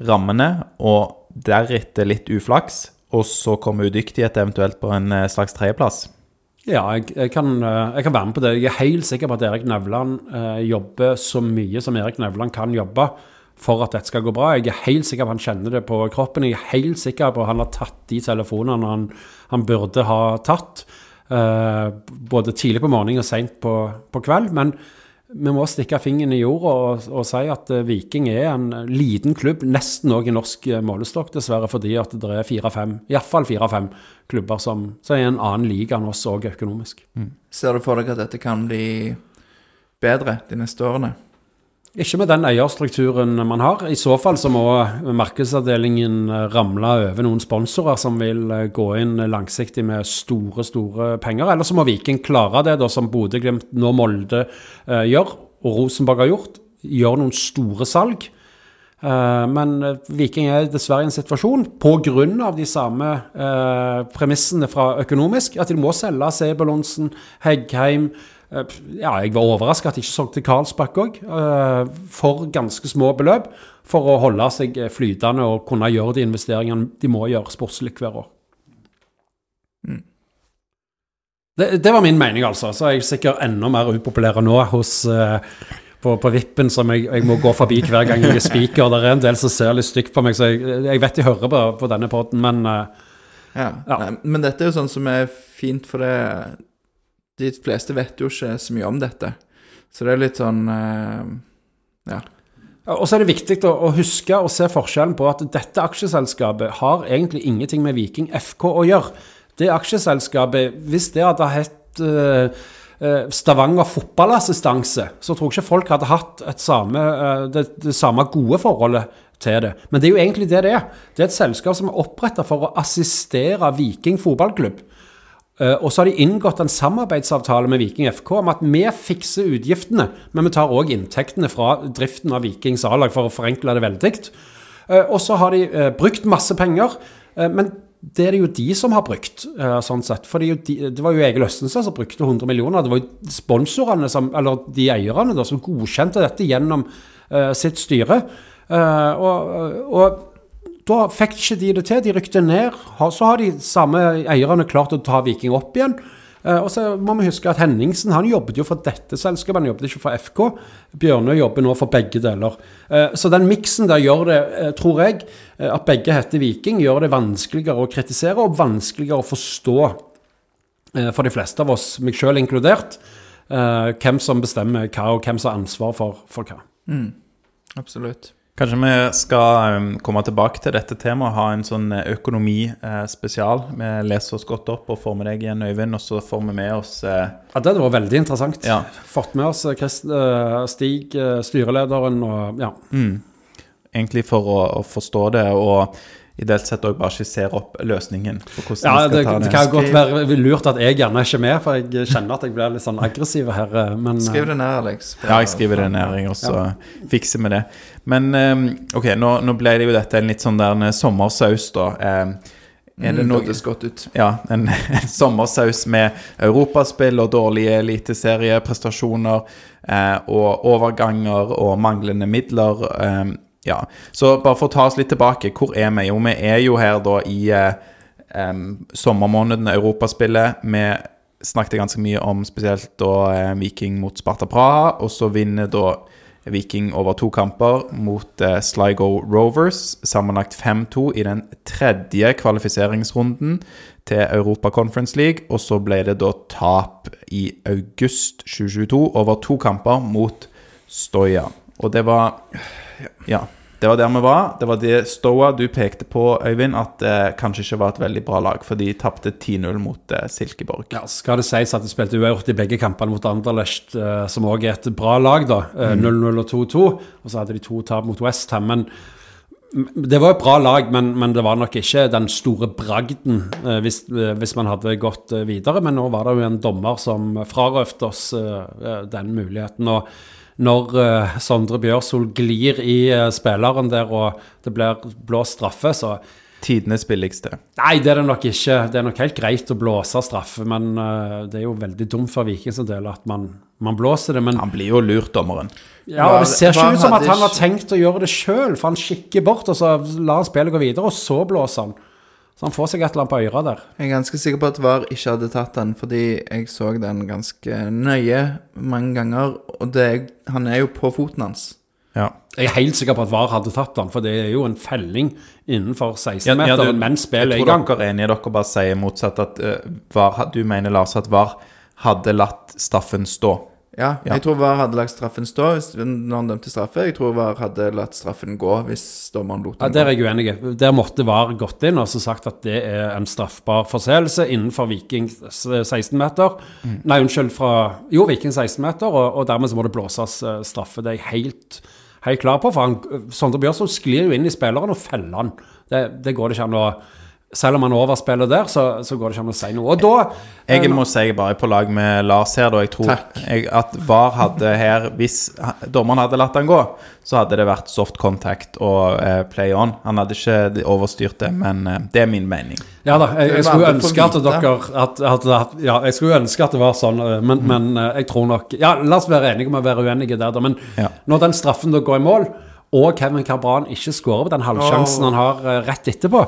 rammene, og deretter litt uflaks, og så kommer udyktighet eventuelt på en eh, slags tredjeplass. Ja, jeg, jeg, kan, eh, jeg kan være med på det. Jeg er helt sikker på at Erik Nevland eh, jobber så mye som Erik Nevland kan jobbe for at dette skal gå bra. Jeg er helt sikker på at han kjenner det på kroppen. Jeg er helt sikker på at han har tatt de telefonene han, han burde ha tatt. eh, både tidlig på morgenen og seint på, på kveld. Men vi må stikke fingeren i jorda og, og si at eh, Viking er en liten klubb, nesten òg i norsk eh, målestokk, dessverre, fordi at det er fire-fem, iallfall fire-fem klubber som, som er i en annen liga enn oss òg økonomisk. Ser du for deg at dette kan bli bedre de neste årene? Ikke med den eierstrukturen man har. I så fall så må markedsavdelingen ramle over noen sponsorer som vil eh, gå inn langsiktig med store, store penger. Eller så må Viking klare det, da, som Bodø-Glimt nå Molde eh, gjør, og Rosenborg har gjort. Gjør noen store salg. Eh, men eh, Viking er dessverre i en situasjon, pga. de samme eh, premissene fra økonomisk, at de må selge Sebulonsen, Heggheim Ja, jeg var overraska at de ikke solgte Karlsbakk òg, eh, for ganske små beløp. For å holde seg eh, flytende og kunne gjøre de investeringene de må gjøre sportslig hver år. Det, det var min mening, altså. Så er jeg sikkert enda mer upopulær nå hos eh, på, på vippen som jeg, jeg må gå forbi hver gang jeg er speaker. Det er en del som ser litt stygt på meg, så jeg, jeg vet de hører på, på denne poden, men eh, Ja. Ja. Nei, men dette er jo sånn som er fint, for det De fleste vet jo ikke så mye om dette. Så det er litt sånn eh, Ja. Og så er det viktig å, huske og se forskjellen på at dette aksjeselskapet har egentlig ingenting med Viking FK å gjøre. Det aksjeselskapet, hvis det hadde hett eh, eh, Stavanger fotballassistanse, så tror jeg ikke folk hadde hatt samme, det, det samme gode forholdet til det. Men det er jo egentlig det det er. Det er et selskap som er oppretta for å assistere Viking fotballklubb. Eh, og så har de inngått en samarbeidsavtale med Viking FK om at vi fikser utgiftene, men vi tar òg inntektene fra driften av Vikings A-lag, for å forenkle det veldig. Eh, og så har de eh, brukt masse penger, men det er det jo de som har brukt, sånn sett. For det, var jo Egil Østenstad som brukte 100 millioner. Det var jo sponsorene, som, eller de eierne, da, som godkjente dette gjennom sitt styre. Og, og da fikk ikke de det til. De rykte ned. Så har de samme eierne klart å ta Viking opp igjen. Eh, og så må vi huske at Henningsen han jobbet jo for dette selskapet, han jobbet ikke for FK. Bjørnøy jobber nå for begge deler. Eh, så den miksen der gjør det, eh, tror jeg, at begge heter Viking, gjør det vanskeligere å kritisere og vanskeligere å forstå for de fleste av oss, meg sjøl inkludert, hvem som bestemmer hva, og hvem som har ansvar for, for hva. Absolutt. Kanskje vi skal um, komme tilbake til dette temaet, ha en sånn økonomispesial. vi leser oss godt opp og får med deg igjen, Øyvind, og så får vi med oss eh, Ja, Det var veldig interessant. Ja. Fått med oss eh, Christ, eh, Stig, eh, styrelederen, og ja. egentlig for å, å forstå det, og ideelt sett òg bare skissere opp løsningen for hvordan ja skal det, ta det det. kan godt være lurt at jeg gjerne er ikke med, for jeg kjenner at jeg blir litt sånn aggressiv her. eh, Men eh, Skriv det ned, Alex. Ja, jeg skriver det ned, og så fikser vi det. Men um, ok, nå, nå ble det jo dette en litt sånn der en sommersaus, da. Um, er det Mm, noe godt ut. Ja, en, [laughs] en sommersaus med europaspill og dårlige eliteserieprestasjoner eh, og overganger og manglende midler. Eh, ja, Så bare for å ta oss litt tilbake, hvor er vi? Jo, vi er jo her da i eh, em, sommermånedene Europaspillet. Vi snakket ganske mye om spesielt da eh, Viking mot Sparta Praha, og så vinner da Viking over to kamper mot eh, Sligo Rovers, sammenlagt 5-2 i den tredje kvalifiseringsrunden til Europa Conference League, og så ble det da tap i august 2022 over to kamper mot Stoja. Og det var Ja. Det var der vi var. Det var det Stoa du pekte på, Øyvind, at det kanskje ikke var et veldig bra lag, for de tapte 10-0 mot eh, Silkeborg. Ja, skal det sies at de spilte uavgjort i begge kampene mot Anderlecht, eh, som òg er et bra lag, da. Eh, 0-0 og 2-2. Og så hadde de to tap mot Westham. Men det var et bra lag, men, men det var nok ikke den store bragden eh, hvis, eh, hvis man hadde gått eh, videre. Men nå var det jo en dommer som frarøvde oss eh, eh, den muligheten. og når uh, Sondre Bjørsol glir i uh, spilleren der, og det blir blåst straffe, så Tidenes billigste. Nei, det er det nok ikke. Det er nok helt greit å blåse straffe, men uh, det er jo veldig dumt for Vikings sin del at man, man blåser det. Men Han blir jo lurt, dommeren. ja, og det ser ikke ut som at han har tenkt å gjøre det sjøl, for han kikker bort, og så lar han spillet gå videre, og så blåser han. Så han får seg et eller annet på øra der. Jeg er ganske sikker på at VAR ikke hadde tatt den, fordi jeg så den ganske nøye mange ganger. Og det, han er jo på foten hans. Ja. Jeg er helt sikker på at VAR hadde tatt den, for det er jo en felling innenfor 16-meteren du- mens spillet er Jeg i gang. tror dere er enige, dere bare sier motsatt. At uh, VAR, du mener, Lars, at VAR hadde latt straffen stå. Ja, Ja. jeg tror VAR hadde lagt straffen stå hvis, når han dømte straffe. Jeg tror VAR hadde latt straffen gå hvis dommeren lot den Ja, Der er jeg uenig. Der måtte VAR gått inn og så sagt at det er en straffbar forseelse innenfor Viking 16-meter. Nei, unnskyld, fra Jo, Viking 16-meter, og, og dermed så må det blåses eh, straffe. Det er jeg helt, helt klar på. For han, Sondre Bjørsson sklir jo inn i spilleren og feller han. Det, det går det ikke an å Selv om han overspiller der, så, så går det ikke an å si noe. Og da Jeg må si jeg bare er på lag med Lars her, da. Jeg tror jeg, at VAR hadde her Hvis dommeren hadde latt han gå, så hadde det vært soft contact og eh, play on. Han hadde ikke overstyrt det, men eh, det er min mening. Ja da, jeg, jeg skulle ønske at dere at, at, at, Ja, jeg skulle ønske at det var sånn, men, men, men eh, jeg tror nok Ja, la oss være enige om å være uenige der, da. Men Ja. når den straffen da går i mål, og Kevin Carbran ikke skårer på den halvsjansen oh. han har eh, rett etterpå,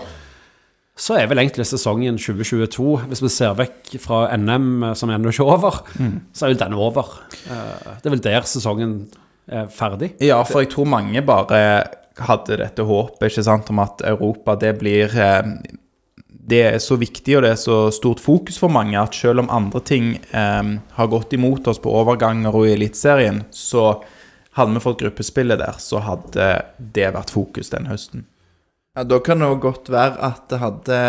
så er vel egentlig sesongen 2022, hvis vi ser vekk fra NM, eh, som ennå ikke er over, så er vel den over. Eh, Det er vel der sesongen er ferdig. Ja, for jeg tror mange bare hadde dette håpet ikke sant, om at Europa det blir eh, Det er så viktig og det er så stort fokus for mange at selv om andre ting eh, har gått imot oss på overganger og i Eliteserien, så hadde vi fått gruppespillet der, så hadde det vært fokus den høsten. Ja, Da kan det jo godt være at det hadde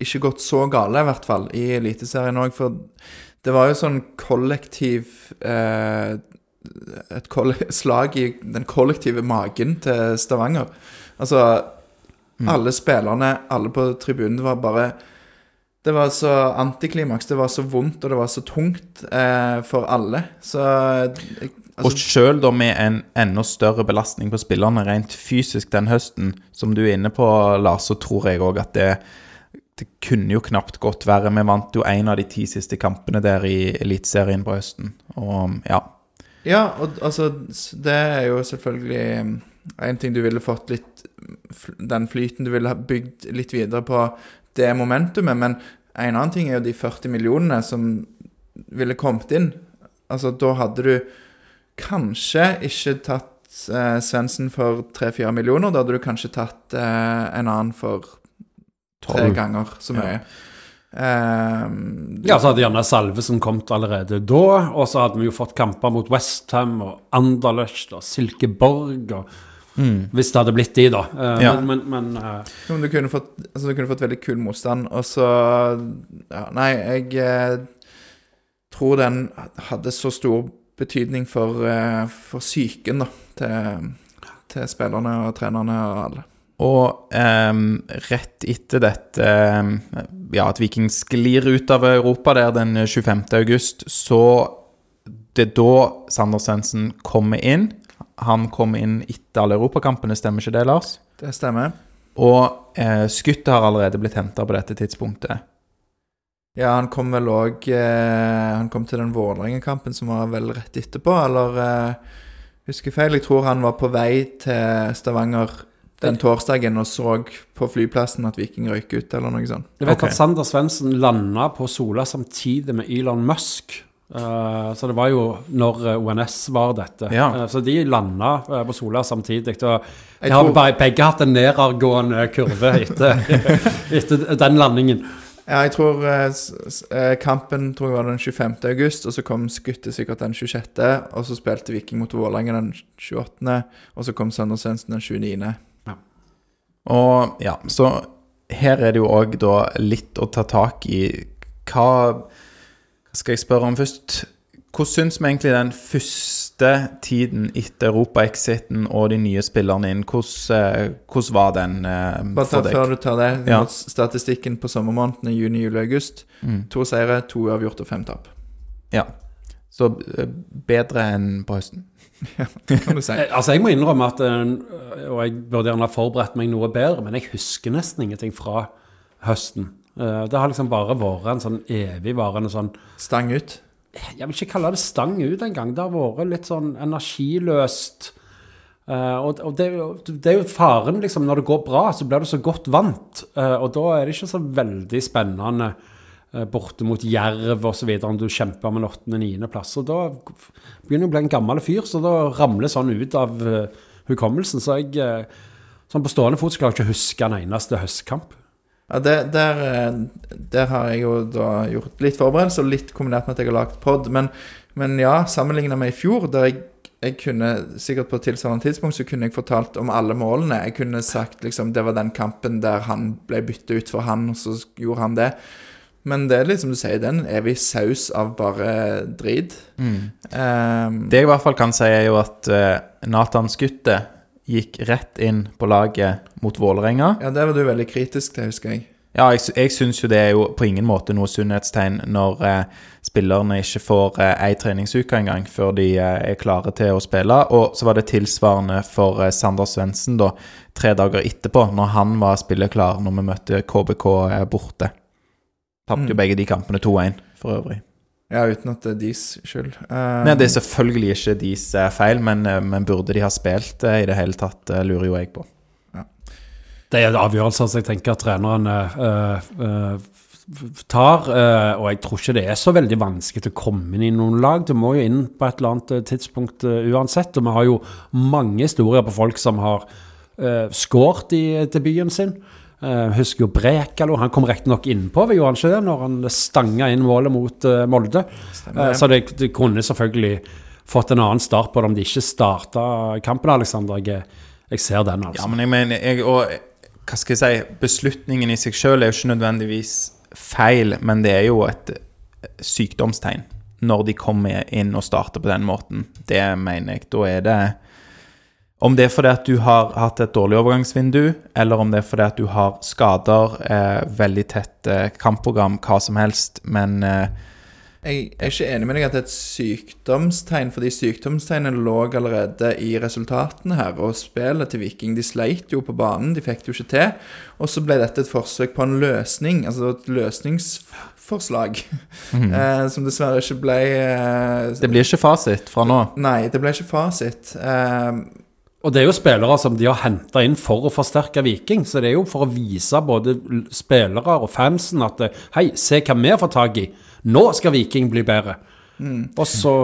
ikke gått så gale, i hvert fall, i Eliteserien òg. For det var jo sånn kollektiv eh, Et [laughs] slag i den kollektive magen til Stavanger. Altså Alle spillerne, alle på tribunen, det var bare Det var så antiklimaks. Det var så vondt, og det var så tungt eh, for alle. Så jeg, Og sjøl da med en enda større belastning på spillerne rent fysisk den høsten, som du er inne på, Lars, så tror jeg òg at det, det kunne jo knapt godt være. Vi vant jo en av de ti siste kampene der i Eliteserien på høsten. Og ja. Ja, og altså Det er jo selvfølgelig mm, en ting du ville fått litt Den flyten du ville ha bygd litt videre på det momentumet, men en annen ting er jo de 40 millionene som ville kommet inn. Altså, da hadde du kanskje ikke tatt eh, Svendsen for 3-4 millioner. Da hadde du kanskje tatt eh, en annen for tre Tolv. ganger så mye. Ehm, Ja, så hadde gjerne Salvesen kommet allerede da, og så hadde vi jo fått kamper mot Westham og Anderlecht og Silkeborg og Hvis det hadde blitt de, da. Eh, Ja. Men, men, men eh, Jo, men du kunne fått, altså, du kunne fått veldig kul motstand, og så ja, Nei, jeg eh, tror den hadde så stor betydning for, eh, for psyken, til, til spillerne og trenerne og alle. Og um, rett etter dette ehm, Ja, at Viking sklir ut av Europa der den 25. august, så det er da Sander Svendsen kommer inn. Han kommer inn etter alle europakampene, stemmer ikke det, Lars? Det stemmer. Og eh, skuttet har allerede blitt henta på dette tidspunktet. Ja, han kom vel òg eh, Han kom til den Vålerenga-kampen som var vel rett etterpå, eller eh, Husker feil. Jeg tror han var på vei til Stavanger den torsdagen og så på flyplassen at Viking røyk ut, eller noe sånt. jeg vet okay. at Sander Svendsen landa på Sola samtidig med Elon Musk. Uh, så det var jo når eh, ONS var dette. Ja. Uh, så de landa uh, på Sola samtidig. Og de har tror- begge hatt en nedadgående kurve etter, [laughs] etter den landingen. Ja, jeg tror eh, eh, kampen tror jeg var den 25. august, og så kom skuttet sikkert den 26., og så spilte Viking mot Vålerenga den 28., og så kom Sander Svendsen den 29. Og ja, så her er det jo òg da litt å ta tak i hva skal jeg spørre om først? Hvordan syns vi egentlig den første tiden etter Europa-exiten og de nye spillerne inn, hvordan, eh, hvordan var den eh, Bare ta, før du tar det, Ja. statistikken på sommermånedene juni, juli, august. Mm. To seire, to uavgjort og fem tap. Ja. Så eh, bedre enn på høsten. [laughs] Ja, Kan du si. Eh, Altså, jeg må innrømme at Og jeg burde gjerne ha forberedt meg noe bedre, men jeg husker nesten ingenting fra høsten. Det har liksom bare vært en sånn evigvarende sånn Stang ut. Jeg vil ikke kalle det stang ut engang. Det har vært litt sånn energiløst. Uh, og og det, det er jo faren, liksom. Når det går bra, så blir du så godt vant. Uh, og da er det ikke så veldig spennende uh, borte mot Jerv osv. om du kjemper om en åttende-niendeplass. Og da begynner du å bli en gammel fyr, så da ramler sånn ut av hukommelsen. Så jeg Sånn på stående fot skal jeg ikke huske en eneste høstkamp. Ja, det, der, eh, der har jeg jo da gjort litt forberedelse, og litt kombinert med at jeg har lagd pod. Men, men ja, sammenligna med i fjor, der jeg, jeg kunne sikkert på et tilsvarende tidspunkt så kunne jeg fortalt om alle målene. Jeg kunne sagt liksom det var den kampen der han ble bytta ut for han, og så gjorde han det. Men det er litt som du sier, den er vi saus av bare drit. Um, Det jeg i hvert fall kan si, er jo at uh, Nathan Skutte gikk rett inn på laget mot Vålerenga. ja, det var du veldig kritisk til, husker jeg. Ja, jeg, jeg syns jo det er jo på ingen måte noe sunnhetstegn når eh, spillerne ikke får eh, ei treningsuke engang før de eh, er klare til å spille. Og så var det tilsvarende for eh, Sander Svendsen da, tre dager etterpå, når han var spilleklar når vi møtte KBK eh, borte. Tapte jo Mm. begge de kampene 2-1, for øvrig. Ja, uten at det er deres skyld. Uh, Nei, Det er selvfølgelig ikke deres eh, feil, men, eh, men burde de ha spilt eh, i det hele tatt, lurer jo jeg på. Det er avgjørelser som jeg tenker at trenerne uh, uh, tar. og jeg tror ikke det er så veldig vanskelig å komme inn i noen lag. Du må jo inn på et eller annet tidspunkt uansett. Og vi har jo mange historier på folk som har uh, skåret i debuten sin. Uh, husker jo Brekalo. Han kom riktignok innpå, gjorde han ikke det, når han stanga inn målet mot uh, Molde. Eh, så det, det kunne selvfølgelig fått en annen start på det om de ikke starta kampen, Alexander. Jeg, jeg ser den, altså. Ja, men jeg mener jeg, Og hva skal jeg si Beslutningen i seg sjøl er jo ikke nødvendigvis feil, men det er jo et sykdomstegn når de kommer inn og starter på den måten. Det mener jeg. Da er det Om det er fordi at du har hatt et dårlig overgangsvindu, eller om det er fordi at du har skader, eh, veldig tett eh, kampprogram, hva som helst, men eh, Jeg er ikke enig med deg at det er et sykdomstegn, fordi sykdomstegnet lå allerede i resultatene her. Og spillet til Viking, de sleit jo på banen, de fikk det jo ikke til. Og så ble dette et forsøk på en løsning, altså et løsningsforslag, [laughs] eh, som dessverre ikke ble eh, det blir ikke fasit fra nå. Nei, det ble ikke fasit. Eh, Og det er jo spillere som de har henta inn for å forsterke Viking. Så det er jo for å vise både spillere og fansen at eh, hei, se hva vi har fått tak i. Nå skal Viking bli bedre. Og så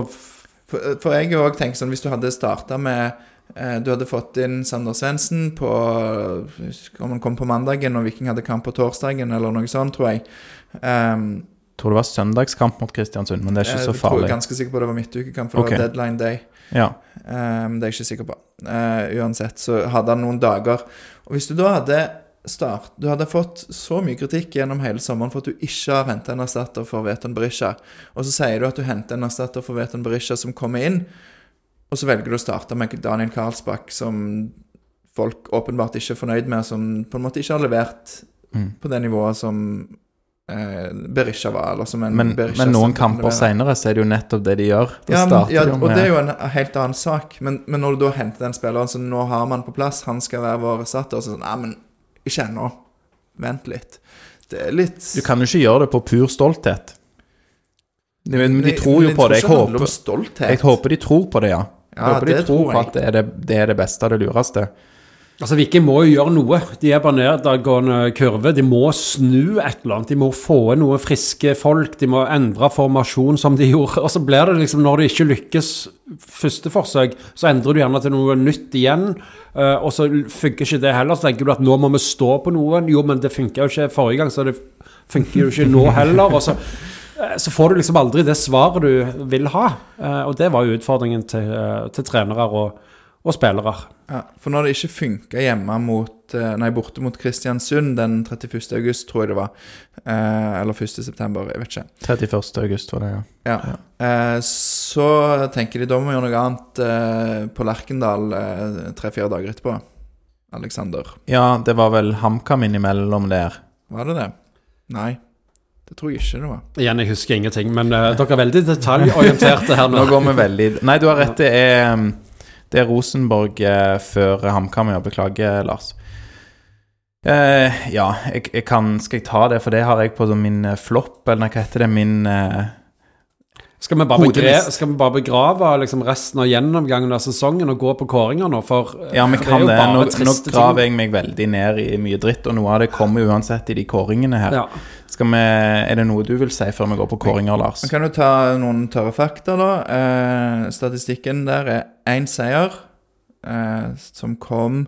For, for jeg har også tenkt sånn, hvis du hadde starta med eh, Du hadde fått inn Sander Svendsen på Om han kom på mandagen og Viking hadde kamp på torsdagen, eller noe sånt, tror jeg. Um, Tror det var søndagskamp mot Kristiansund, men det er ikke så farlig. jeg tror jeg ganske sikker på det var midtukekamp, for okay. det var deadline day. Ja. Um, det er jeg ikke sikker på. Uh, uansett så hadde han noen dager. Og hvis du da hadde start Du hadde fått så mye kritikk gjennom hele sommeren for at du ikke har henta en erstatter for Veton Berisha, og så sier du at du henter en erstatter for Veton Berisha som kommer inn, og så velger du å starte med Daniel Karlsbakk, som folk åpenbart ikke er fornøyd med, som på en måte ikke har levert Mm. på det nivået som eh, Berisha var, eller som en Men, Berisha men noen kamper seinere så er det jo nettopp det de gjør. Da Ja, men, starter ja, de jo og det er jo en helt annen sak. Men, men når du da henter den spilleren som nå har man på plass, han skal være vår erstatter, så sånn Nei, men ikke ennå. Vent litt. Det er litt Du kan jo ikke gjøre det på pur stolthet. De, men de tror jo på det. Jeg tror ikke handler om håper, stolthet. jeg håper de tror på det, ja. Jeg Ja, håper de det tror tror på jeg. at det er det, det er det beste og det lureste. Altså, Viking må jo gjøre noe. De er bare nedadgående kurve. De må snu et eller annet. De må få inn noen friske folk. De må endre formasjon som de [laughs] gjorde. Og så blir det liksom, når det ikke lykkes første forsøk, så endrer du gjerne til noe nytt igjen. eh, og så funker ikke det heller. Så tenker du at nå må vi stå på noe. Jo, men det funka jo ikke forrige gang, så det funker jo ikke nå heller. Og så, eh, så får du liksom aldri det svaret du vil ha. Eh, Og det var jo utfordringen til, til trenere og, og spillere. Ja, for når det ikke funka hjemme mot eh, Nei, borte mot Kristiansund den 31. august, tror jeg det var. Eh, eller 1. september, jeg vet ikke. 31. august var det, ja. Ja. Eh, så tenker de da må vi gjøre noe annet eh, på Lerkendal eh, tre-fire dager etterpå. Alexander. Ja, det var vel HamKam innimellom der. Var det det? Nei. Det tror jeg ikke det var. Igjen, jeg husker ingenting, men uh, dere er veldig detaljorienterte her Nå nå. går vi veldig Nei, du har rett, det er, um, det er Rosenborg eh, før HamKam. Ja, beklager, Lars. Eh, ja, jeg, jeg kan Skal jeg ta det, for det har jeg på min eh, flopp, eller hva heter det? Min eh, Skal vi bare, begre, skal vi bare begrave liksom, resten av gjennomgangen av sesongen og gå på kåringer nå? For eh, Ja, vi det er kan jo det. bare Nå, nå graver jeg meg veldig ned i mye dritt, og noe av det kommer uansett i de kåringene her. Ja. Skal vi, er det noe du vil si før vi går på kåringer, Lars? Vi kan jo ta noen tørre fakta, da. Eh, statistikken der er én seier, eh, som kom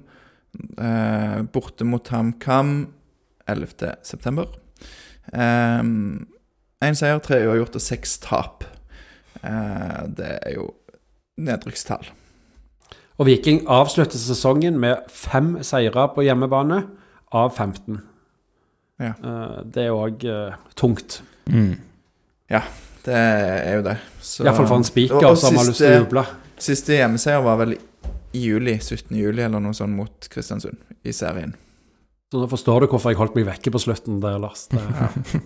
eh, borte mot HamKam 11.9. Én seier, tre uavgjort og seks tap. Eh, det er jo nedrykkstall. Og Viking avslutter sesongen med fem seire på hjemmebane av 15. Ja. Eh, Det er òg tungt. Mm. Det er jo det. Så- Iallfall for en spiker som har lyst til å juble. Siste hjemmeseier var vel i juli, 17. juli eller noe sånt mot Kristiansund i serien. Så nå forstår du hvorfor jeg holdt meg vekke på slutten der, Lars. Det, [laughs]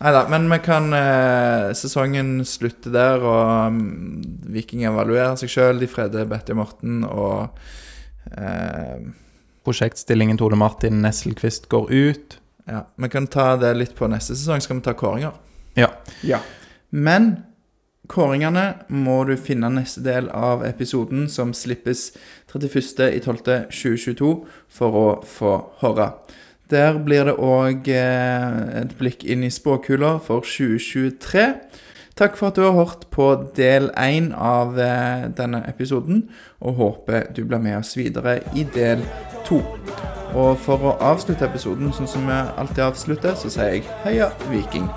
Nei da, men vi kan eh, Sesongen slutte der, og um, Viking evaluerer seg sjøl. De freder Betty og Morten, og eh, Prosjektstillingen til Ole Martin Nesselquist går ut. Ja. Vi kan ta det litt på neste sesong. Skal vi ta kåringer? Ja. Ja. Men kåringene må du finne neste del av episoden, som slippes 31.12.2022, for å få høre. Der blir det òg eh, et blikk inn i spåkula for 2023. Takk for at du har hørt på del én av eh, denne episoden, og håper du blir med oss videre i del to. Og for å avslutte episoden sånn som vi alltid avslutter, så sier jeg heia Viking.